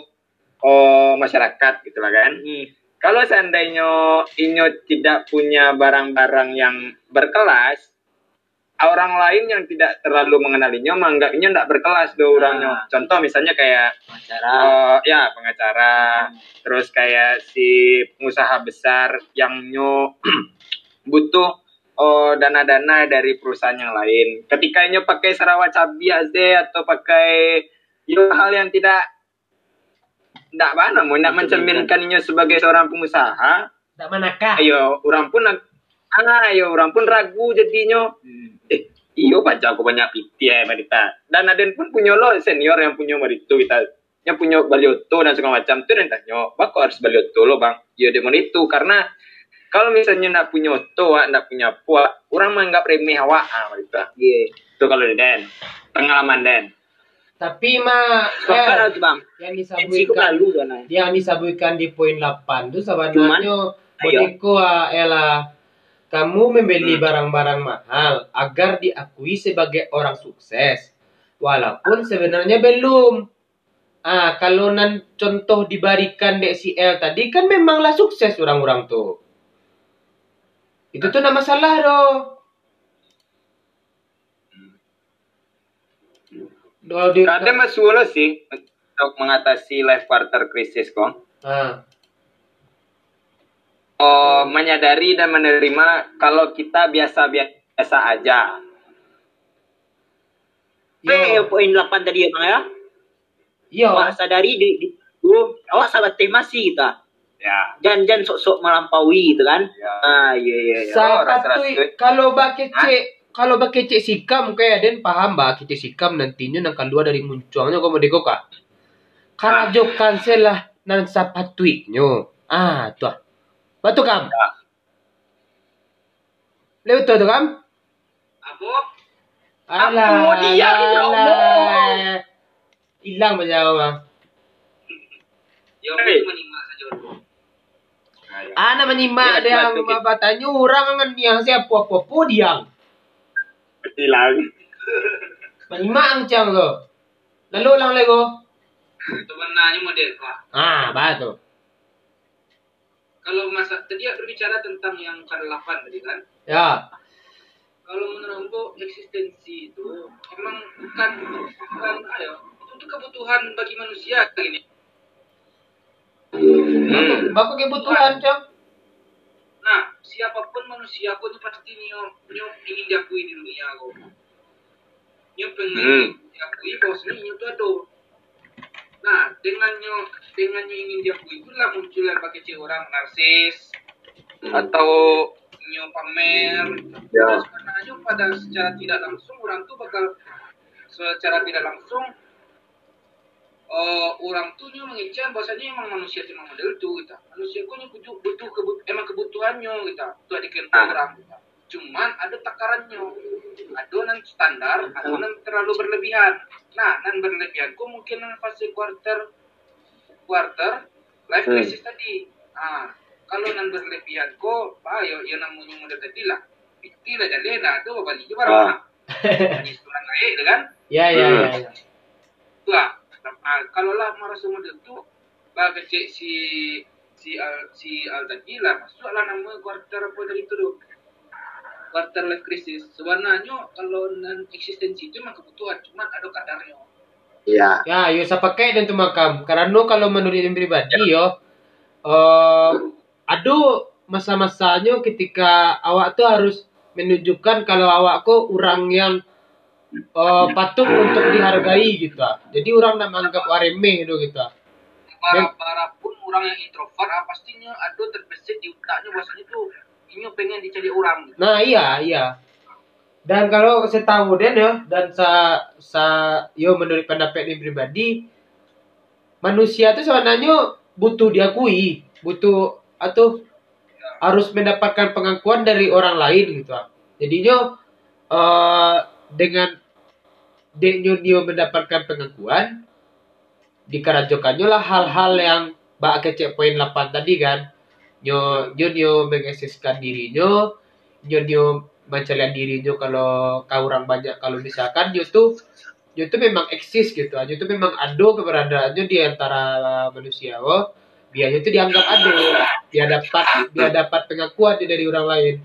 oh, masyarakat, gitu lah kan. Hmm. Kalau seandainya Inyo tidak punya barang-barang yang berkelas, orang lain yang tidak terlalu mengenalinya menganggap Inyo tidak berkelas do orangnya. Ah. Contoh misalnya kayak Acara. Oh, ya pengacara, terus kayak si pengusaha besar yang nyo butuh oh, dana-dana dari perusahaan yang lain. Ketika nyo pakai Sarawak Cabi Azde atau pakai yo hal yang tidak tidak mana mau tidak mencerminkan nyo sebagai seorang pengusaha, Tak manakah? ayo orang pun ah, ayo orang pun ragu jadinya. Hmm. Eh, iyo baca aku banyak PT ya Marita. Dan Aden pun punya lo senior yang punya Marito kita yang punya balioto dan segala macam tuh dan tanya, "Bang, kok harus balioto lo, Bang?" Ya dia itu karena kalau misalnya nak punya oto, wak, nak punya puak, orang menganggap remeh awak, ah, Marita. Iya. Itu kalau Den. Pengalaman Den. Tapi mah lah tu bang. yang nah. yang disabutkan di poin 8 itu sebenarnya ayo. Bodeko ah, Ella kamu membeli Hmm. barang-barang mahal agar diakui sebagai orang sukses. Walaupun sebenarnya belum. Ah kalau nan contoh diberikan DCL tadi kan memanglah sukses orang-orang tuh itu tuh nama salah doh. Kalau di, Kadang masuk lo sih untuk mengatasi life quarter crisis kok. ah, Oh, menyadari dan menerima kalau kita biasa-biasa aja. Eh, yo, poin 8 tadi ya bang ya. yo, Awak sadari di, di oh, awak sahabat tema sih kita. Ya. Jangan jangan sok-sok melampaui gitu kan. Ya. Ah, iya iya iya. Siapa rasa-rasa. tuh kalau bak kece kalau pakai cek sikam kayak den paham bah kita sikam nantinya nang keluar dari muncuangnya kamu deko kak. Karajo cancel lah nan sapatuiknya. Ah, tuh. Batu kam. Lewat tuh kam. Apa? Alah, Aku dia, ya Allah. Hilang macam apa? Ya aku saja. Ana menyimak Ya, dia betul. batanya orang kan yang siapa apa apa dia. Hilang. Menyimak macam tu. Lalu ulang lagi. Sebenarnya model kak. Ah, batu. Kalau masa tadi aku berbicara tentang yang ke-8 tadi kan. Ya. Kalau menurutku eksistensi itu emang bukan bukan ayo itu kebutuhan bagi manusia kayak gini. Hmm. Bapak kebutuhan macam. Nah, siapa pun manusia aku itu pasti nyo, nyo ingin diakui di dunia aku. Nyo pengen Hmm. diakui bahwasanya nyo itu ada. Nah, dengan nyo dengan nyo ingin diakui itulah muncul yang pakai cewek orang narsis atau nyo pamer. Ya. Nah, sebenarnya pada secara tidak langsung orang tuh bakal secara tidak langsung eh orang tuh nyo mengejar bahwasanya emang manusia itu emang model itu kita manusia kok nyo butuh butuh kebut, emang kebutuhannya kita itu ada Ah. orang kita cuman ada takarannya ada nan standar ada nan terlalu berlebihan nah nan berlebihan kok mungkin nan fase quarter quarter life Hmm. crisis tadi ah kalau nan berlebihan kok ah yo yo namanya model tadi lah itu lah jadi nah itu balik Ah. barang ini seorang lain kan Ya, ya, Hmm. ya, ya. Wah, nah, kalau lah merasa model tu, baga cek si si al si al tadi lah masuk lah nama quarter apa dari itu tu. Quarter life crisis. Sebenarnya kalau non eksistensi itu memang kebutuhan, cuman ada kadarnya. Iya. Ya, yo saya pakai dan tu makam. Karena kalau menurut yang pribadi yo, eh ada masa-masanya ketika awak tu harus menunjukkan kalau awak ko orang yang eh, patut untuk dihargai gitu. ah. Jadi orang nak menganggap remeh gitu gitu. Para para pun orang yang introvert, ah, pastinya ada terbesit di otaknya bahwasanya itu ini pengen dicari orang. Nah iya iya. Dan kalau saya tahu dan ya dan sa sa yo menurut pendapat ini pribadi manusia itu sebenarnya butuh diakui, butuh atau harus mendapatkan pengakuan dari orang lain gitu. Jadinya eh dengan deknya dia mendapatkan pengakuan dikerajokannya lah hal-hal yang bak kecek poin 8 tadi kan nyo nyo nyo mengeksiskan dirinya nyo nyo mencari dirinya kalau kau orang banyak kalau misalkan nyo tuh nyo tuh memang eksis gitu. Nyo tuh memang ada keberadaannya di antara manusia oh biarnya tuh dianggap ada dia dapat dia dapat pengakuan dari orang lain.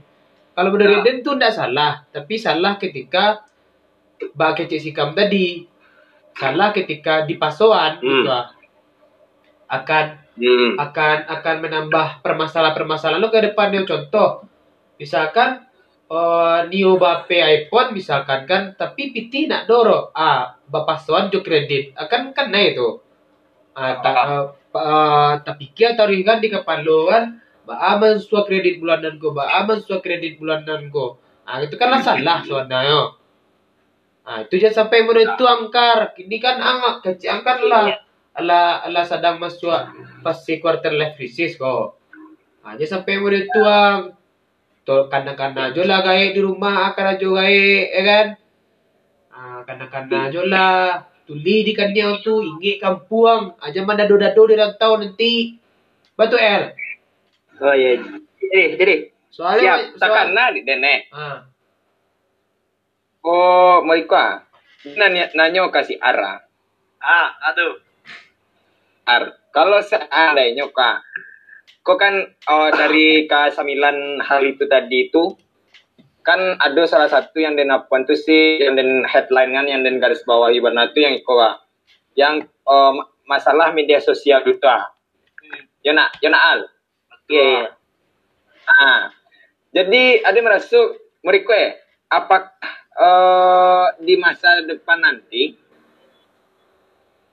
Kalau menurut Den tuh tidak salah tapi salah ketika kecek sikam tadi. Salah ketika di pasoan gitu ah. akan Hmm. akan akan menambah permasalahan-permasalahan. Lo ke depannya contoh misalkan uh, Nio Bape iPhone misalkan kan tapi PT nak doro ah bapak soan jo kredit. Akan kan nah itu ah ta, ah, pa- ah, tapi kia taruh kan di kepala kan. Ba aman sua kredit bulanan ko ba aman sua kredit bulanan ko ah itu kan lah salah soalnya yo ah itu jangan sampai menurut itu angkar. Ini kan angkat kecil angkat lah ala ala sedang masuk fase quarter life crisis kok. Aja sampai muda tuang. To kana-kana aja lah gae di rumah akar aja gae, ya kan? Ah, kana-kana aja lah. Tuli di kanyang tu, ingi kampuang. Aja mana dado-dado di rantau nanti. Batu El. Oh iya. Jadi, jadi. Soalnya Siap, takkan na di dene. Ah, Oh, mau ikut. Nanya, nanyo kasih arah. Ah, aduh. Ar, kalau seandainya kak, kok kan oh, dari K9 hal itu tadi itu, kan ada salah satu yang den apa itu sih, yang den headline kan, yang den garis bawah ibaratnya itu yang iko kak, yang oh, ma- masalah media sosial itu ah. Ya nak, ya nak al. Iya. iya. Ah, jadi ada merasa mereka eh, apa eh, di masa depan nanti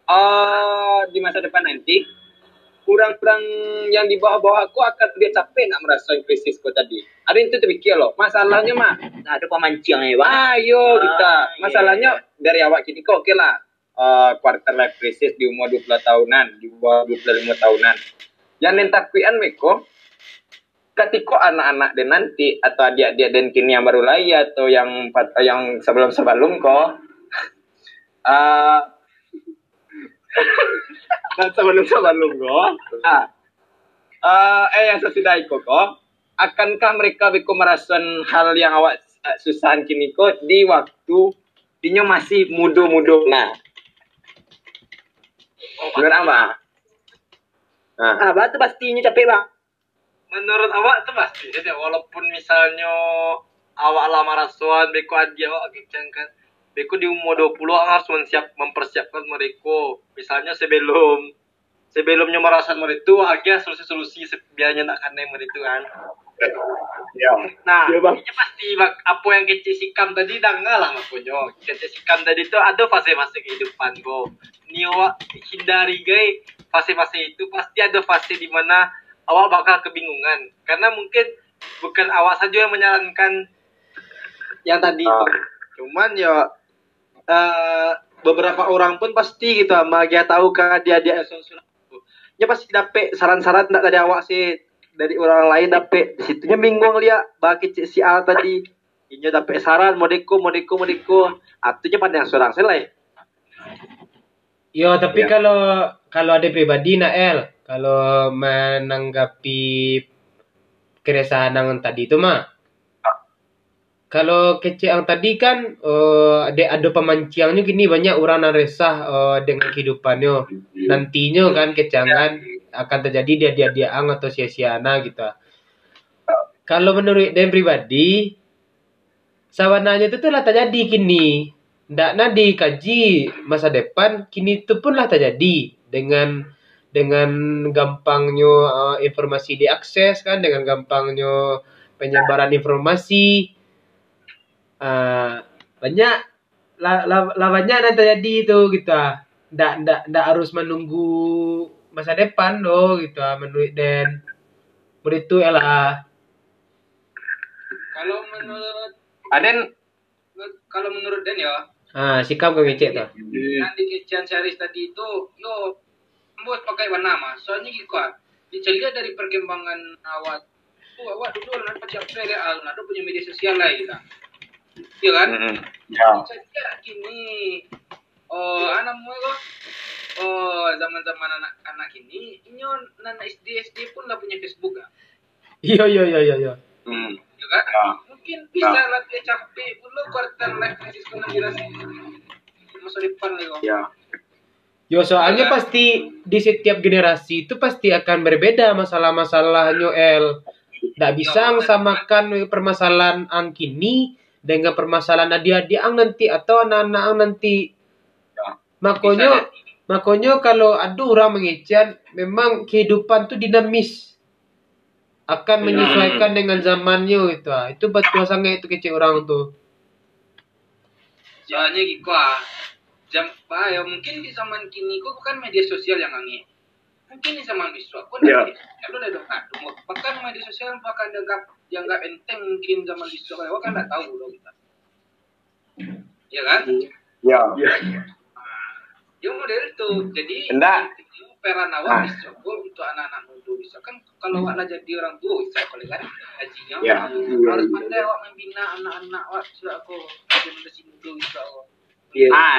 eh di masa depan nanti kurang-kurang yang di bawah-bawah aku akan dia capek nak merasa krisis kau tadi. Ada itu terpikir loh masalahnya mah Nah, ada pemancing ya, Bang. ayo Ah, kita iya. masalahnya dari awak kini kok oke lah Eh, quarter life crisis di umur 20 tahunan di bawah 25 tahunan yang nentakuan meko ketika anak-anak dan nanti atau adik-adik dan kini yang baru lahir atau yang yang sebelum sebelum kok eh dan sebelum sebelum kok ah, eh, eh yang sesudah itu kok akankah mereka beko merasakan hal yang awak eh, susahan kini kok di waktu dinya masih muda-muda. Nah. Menurut apa nah. Ah, batu pastinya capek, Bang. Menurut awak itu pasti ya, walaupun misalnya awak lama rasuan, beko adia awak kencang kan. Beko di umur 20 awak harus mensiap, mempersiapkan mereka. Misalnya sebelum sebelumnya merasakan mereka itu agak solusi-solusi nak kena mereka kan. ya Nah, Ya, Bang. ini pasti bak, apa yang kecil sikam tadi dah enggak lah makanya. Kecil sikam tadi itu ada fase-fase kehidupan go. Ini awak hindari gay fase-fase itu pasti ada fase di mana awak bakal kebingungan. Karena mungkin bukan awak saja yang menyarankan yang tadi Ah. itu. Cuman ya eh, beberapa orang pun pasti gitu sama dia tahu kan dia dia Ya pasti dapet saran-saran tak dari awak sih dari orang lain dapet di situnya bingung lihat bagi si A tadi inya dapet saran modeko modeko modeko artinya pada yang seorang selai Yo, tapi Ya. kalau kalau ada pribadi nak El, kalau menanggapi keresahan yang tadi itu mah. Kalau kecil yang tadi kan eh, ada ada pemancingnya gini banyak orang yang resah eh, dengan kehidupannya. Nantinya kan kecangan akan terjadi dia dia diaang atau sia-siana gitu. Kalau menurut dan pribadi sawananya itu tuh lah terjadi kini. Ndak na dikaji masa depan kini itu pun lah terjadi dengan dengan gampangnya uh, informasi diakses kan dengan gampangnya penyebaran informasi uh, banyak lah la, la banyak yang terjadi itu gitu ah. ndak ndak ndak harus menunggu masa depan loh gitu ah, menurut Dan begitu ya lah Kalau menurut Aden kalau menurut Dan ya, ah sikap kau ngecek tuh nanti kecian series tadi itu, yo, buat pakai warna nama. Soalnya gitu kan, dicari dari perkembangan awak. Tuh awak dulu nak baca apa ya, nak punya media sosial lah gitu. Iya kan? Mm-mm. ya Saya kini, oh anak mu kok, oh zaman-zaman anak-anak ini, inyo anak SD SD pun lah punya Facebook kan? iya iya iya iya iya Hmm. Ya kan? Ya. Mungkin bisa lah dia capek dulu quarter life crisis kena dirasa masa depan lagi kok. ya Yo soalnya pasti di setiap generasi itu pasti akan berbeda masalah-masalahnya El. Tidak bisa samakan permasalahan ang kini dengan permasalahan adik-adik ang nanti atau anak-anak ang nanti. Ya. Makanya makanya kalau ada orang mengecek memang kehidupan itu dinamis akan menyesuaikan dengan zamannya itu ah. itu betul sangat itu kecil orang tuh Soalnya gitu ah. Jam apa ya mungkin di zaman kini kok bukan media sosial yang angin. Mungkin di zaman biswa pun Ya. kalau udah dekat. Bahkan media sosial bahkan dianggap dianggap enteng mungkin zaman biswa kalau kan nggak tahu loh kita. Ya kan? ya Ya model itu. Jadi Enggak. peran Ah. awak bisa untuk anak-anak muda bisa kan kalau awak lah jadi orang tua bisa boleh kan hajinya Ya. harus pandai awak membina anak-anak awak sudah aku generasi muda bisa awak Iya. ah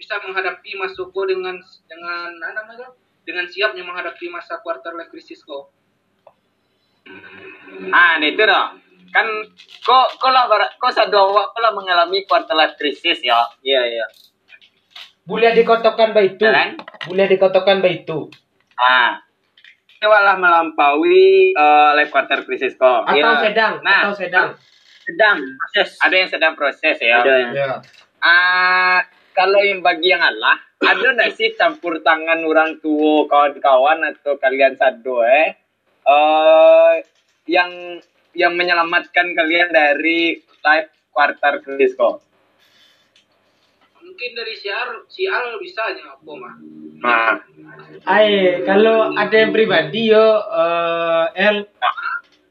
bisa menghadapi masuk dengan dengan apa namanya dengan siapnya menghadapi masa quarter life crisis kok. Ah nah itu dong kan kok kok lah kok sadu awak kok lah mengalami quarter life crisis ya? Iya, iya. boleh dikotokan baik itu Kan? boleh dikotokan baik itu ah. Itu lah melampaui eh, life quarter crisis kok atau Iya. sedang Nah. atau sedang. Sedang. Proses. ada yang sedang proses ya? Ada yang ya. Ah, kalau yang bagi yang Allah, ada nggak sih campur tangan orang tua, kawan-kawan atau kalian sado eh, eh yang yang menyelamatkan kalian dari life quarter crisis kok? Mungkin dari siar sial bisa aja apa mah. Nah, Ay, kalau ada yang pribadi yo eh, El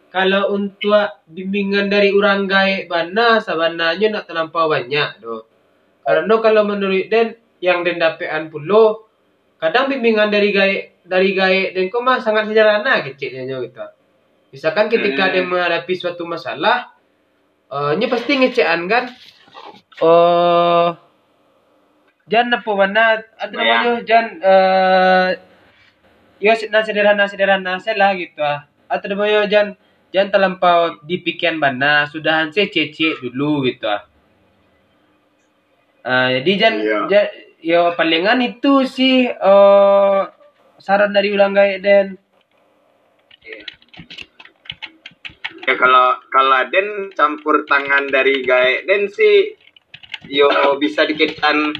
kalau untuk bimbingan dari orang gaek bana sabananya nak terlampau banyak doh. Karena kalau menurut Den yang Den dapetan pulo kadang bimbingan dari gaek dari gaek Den kok mah sangat sederhana kecilnya gitu. Misalkan ketika Hmm. dia menghadapi suatu masalah, eh nya pasti ngecekan kan. Oh, Jan apa mana atau Ya. namanya Jan eh ya nah sederhana sederhana lah gitu ah. Atau namanya Jan Jan terlampau dipikiran bana sudahan saya cece dulu gitu ah. Ah, jadi Jan, Iya. Jan ya palingan itu sih eh saran dari ulang gaek dan. Ya kalau kalau Den campur tangan dari gaek Den sih yo bisa dikaitan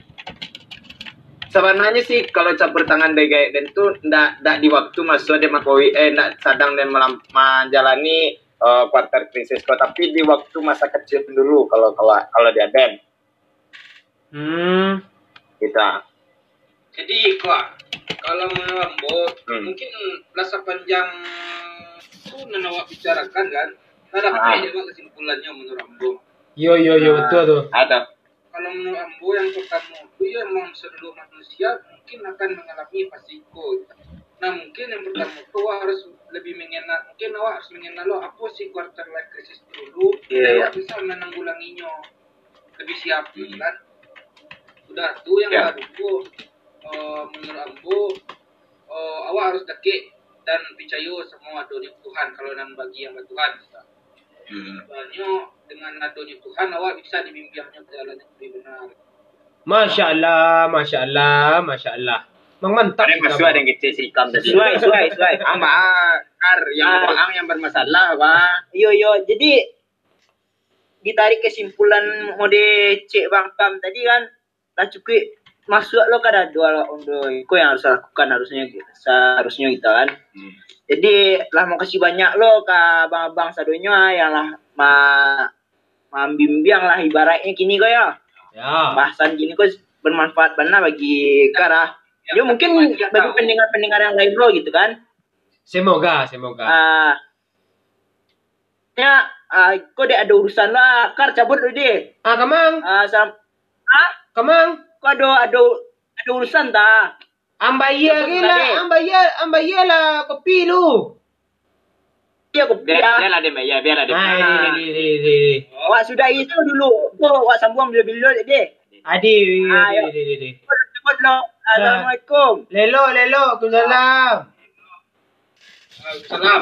sebenarnya sih kalau campur tangan dari gaek Den tuh ndak ndak di waktu masuk dia makoi eh ndak sedang dan melam- menjalani eh, quarter krisis kok tapi di waktu masa kecil dulu kalau kalau kalau dia Den hmm kita Jadi kok kalau menambah Hmm. mungkin rasa panjang itu nanawa bicarakan kan. Ada Ah. apa ya kesimpulannya menurut Ambo? yo yo yo betul tuh. ada Kalau menurut Ambo yang pertama itu ya memang seluruh manusia mungkin akan mengalami fasiko. Nah mungkin yang pertama itu awak harus lebih mengenal, mungkin awak harus mengenal lo apa sih quarter life crisis dulu, Iya. dan awak bisa menanggulanginya lebih siap kan. Udah tuh yang Ya. baru eh, menurut Ambo eh, awak harus dekik dan percaya semua adanya Tuhan kalau nan bagi yang Tuhan. Soalnya dengan adanya Tuhan awak bisa dibimbingnya ke jalan yang lebih benar. Masya Allah, Masya Allah, Masya Allah. Mang mantap. ada kamu. ada yang kecil sih kamu Sesuai, sesuai, sesuai. Ama kar yang Ah. orang yang bermasalah pak Yo yo, jadi ditarik kesimpulan mode cek bang Pam tadi kan cukup masuk lo kada dua lo untuk itu yang harus lakukan harusnya gitu seharusnya gitu kan. Jadi lah mau kasih banyak lo ke bang-bang sadonya yang lah ma membimbing lah ibaratnya kini kok ya. Ya. bahasan gini kok bermanfaat benar bagi kara Yang yo mungkin penting dia bagi pendengar-pendengar yang lain lo gitu kan. Semoga, semoga. ah. Ya ah kok ada urusan lah. Kar cabut dulu deh. Ah, kamang, ah sam ah kamang. kok ada ada ada urusan tak Ambaya Cabut gila, tadi. ambaya, ambaya lah kopi lu. dia aku biar ya biar ada ya biar ada Nah, ini, ini, ini, ini, ini. wak sudah itu dulu tu wak sambung bila bila deh Adi, Ah, ini, ya. ini, ini, ini. cabut lo assalamualaikum Lelo, lelo, Waalaikumsalam. Salam.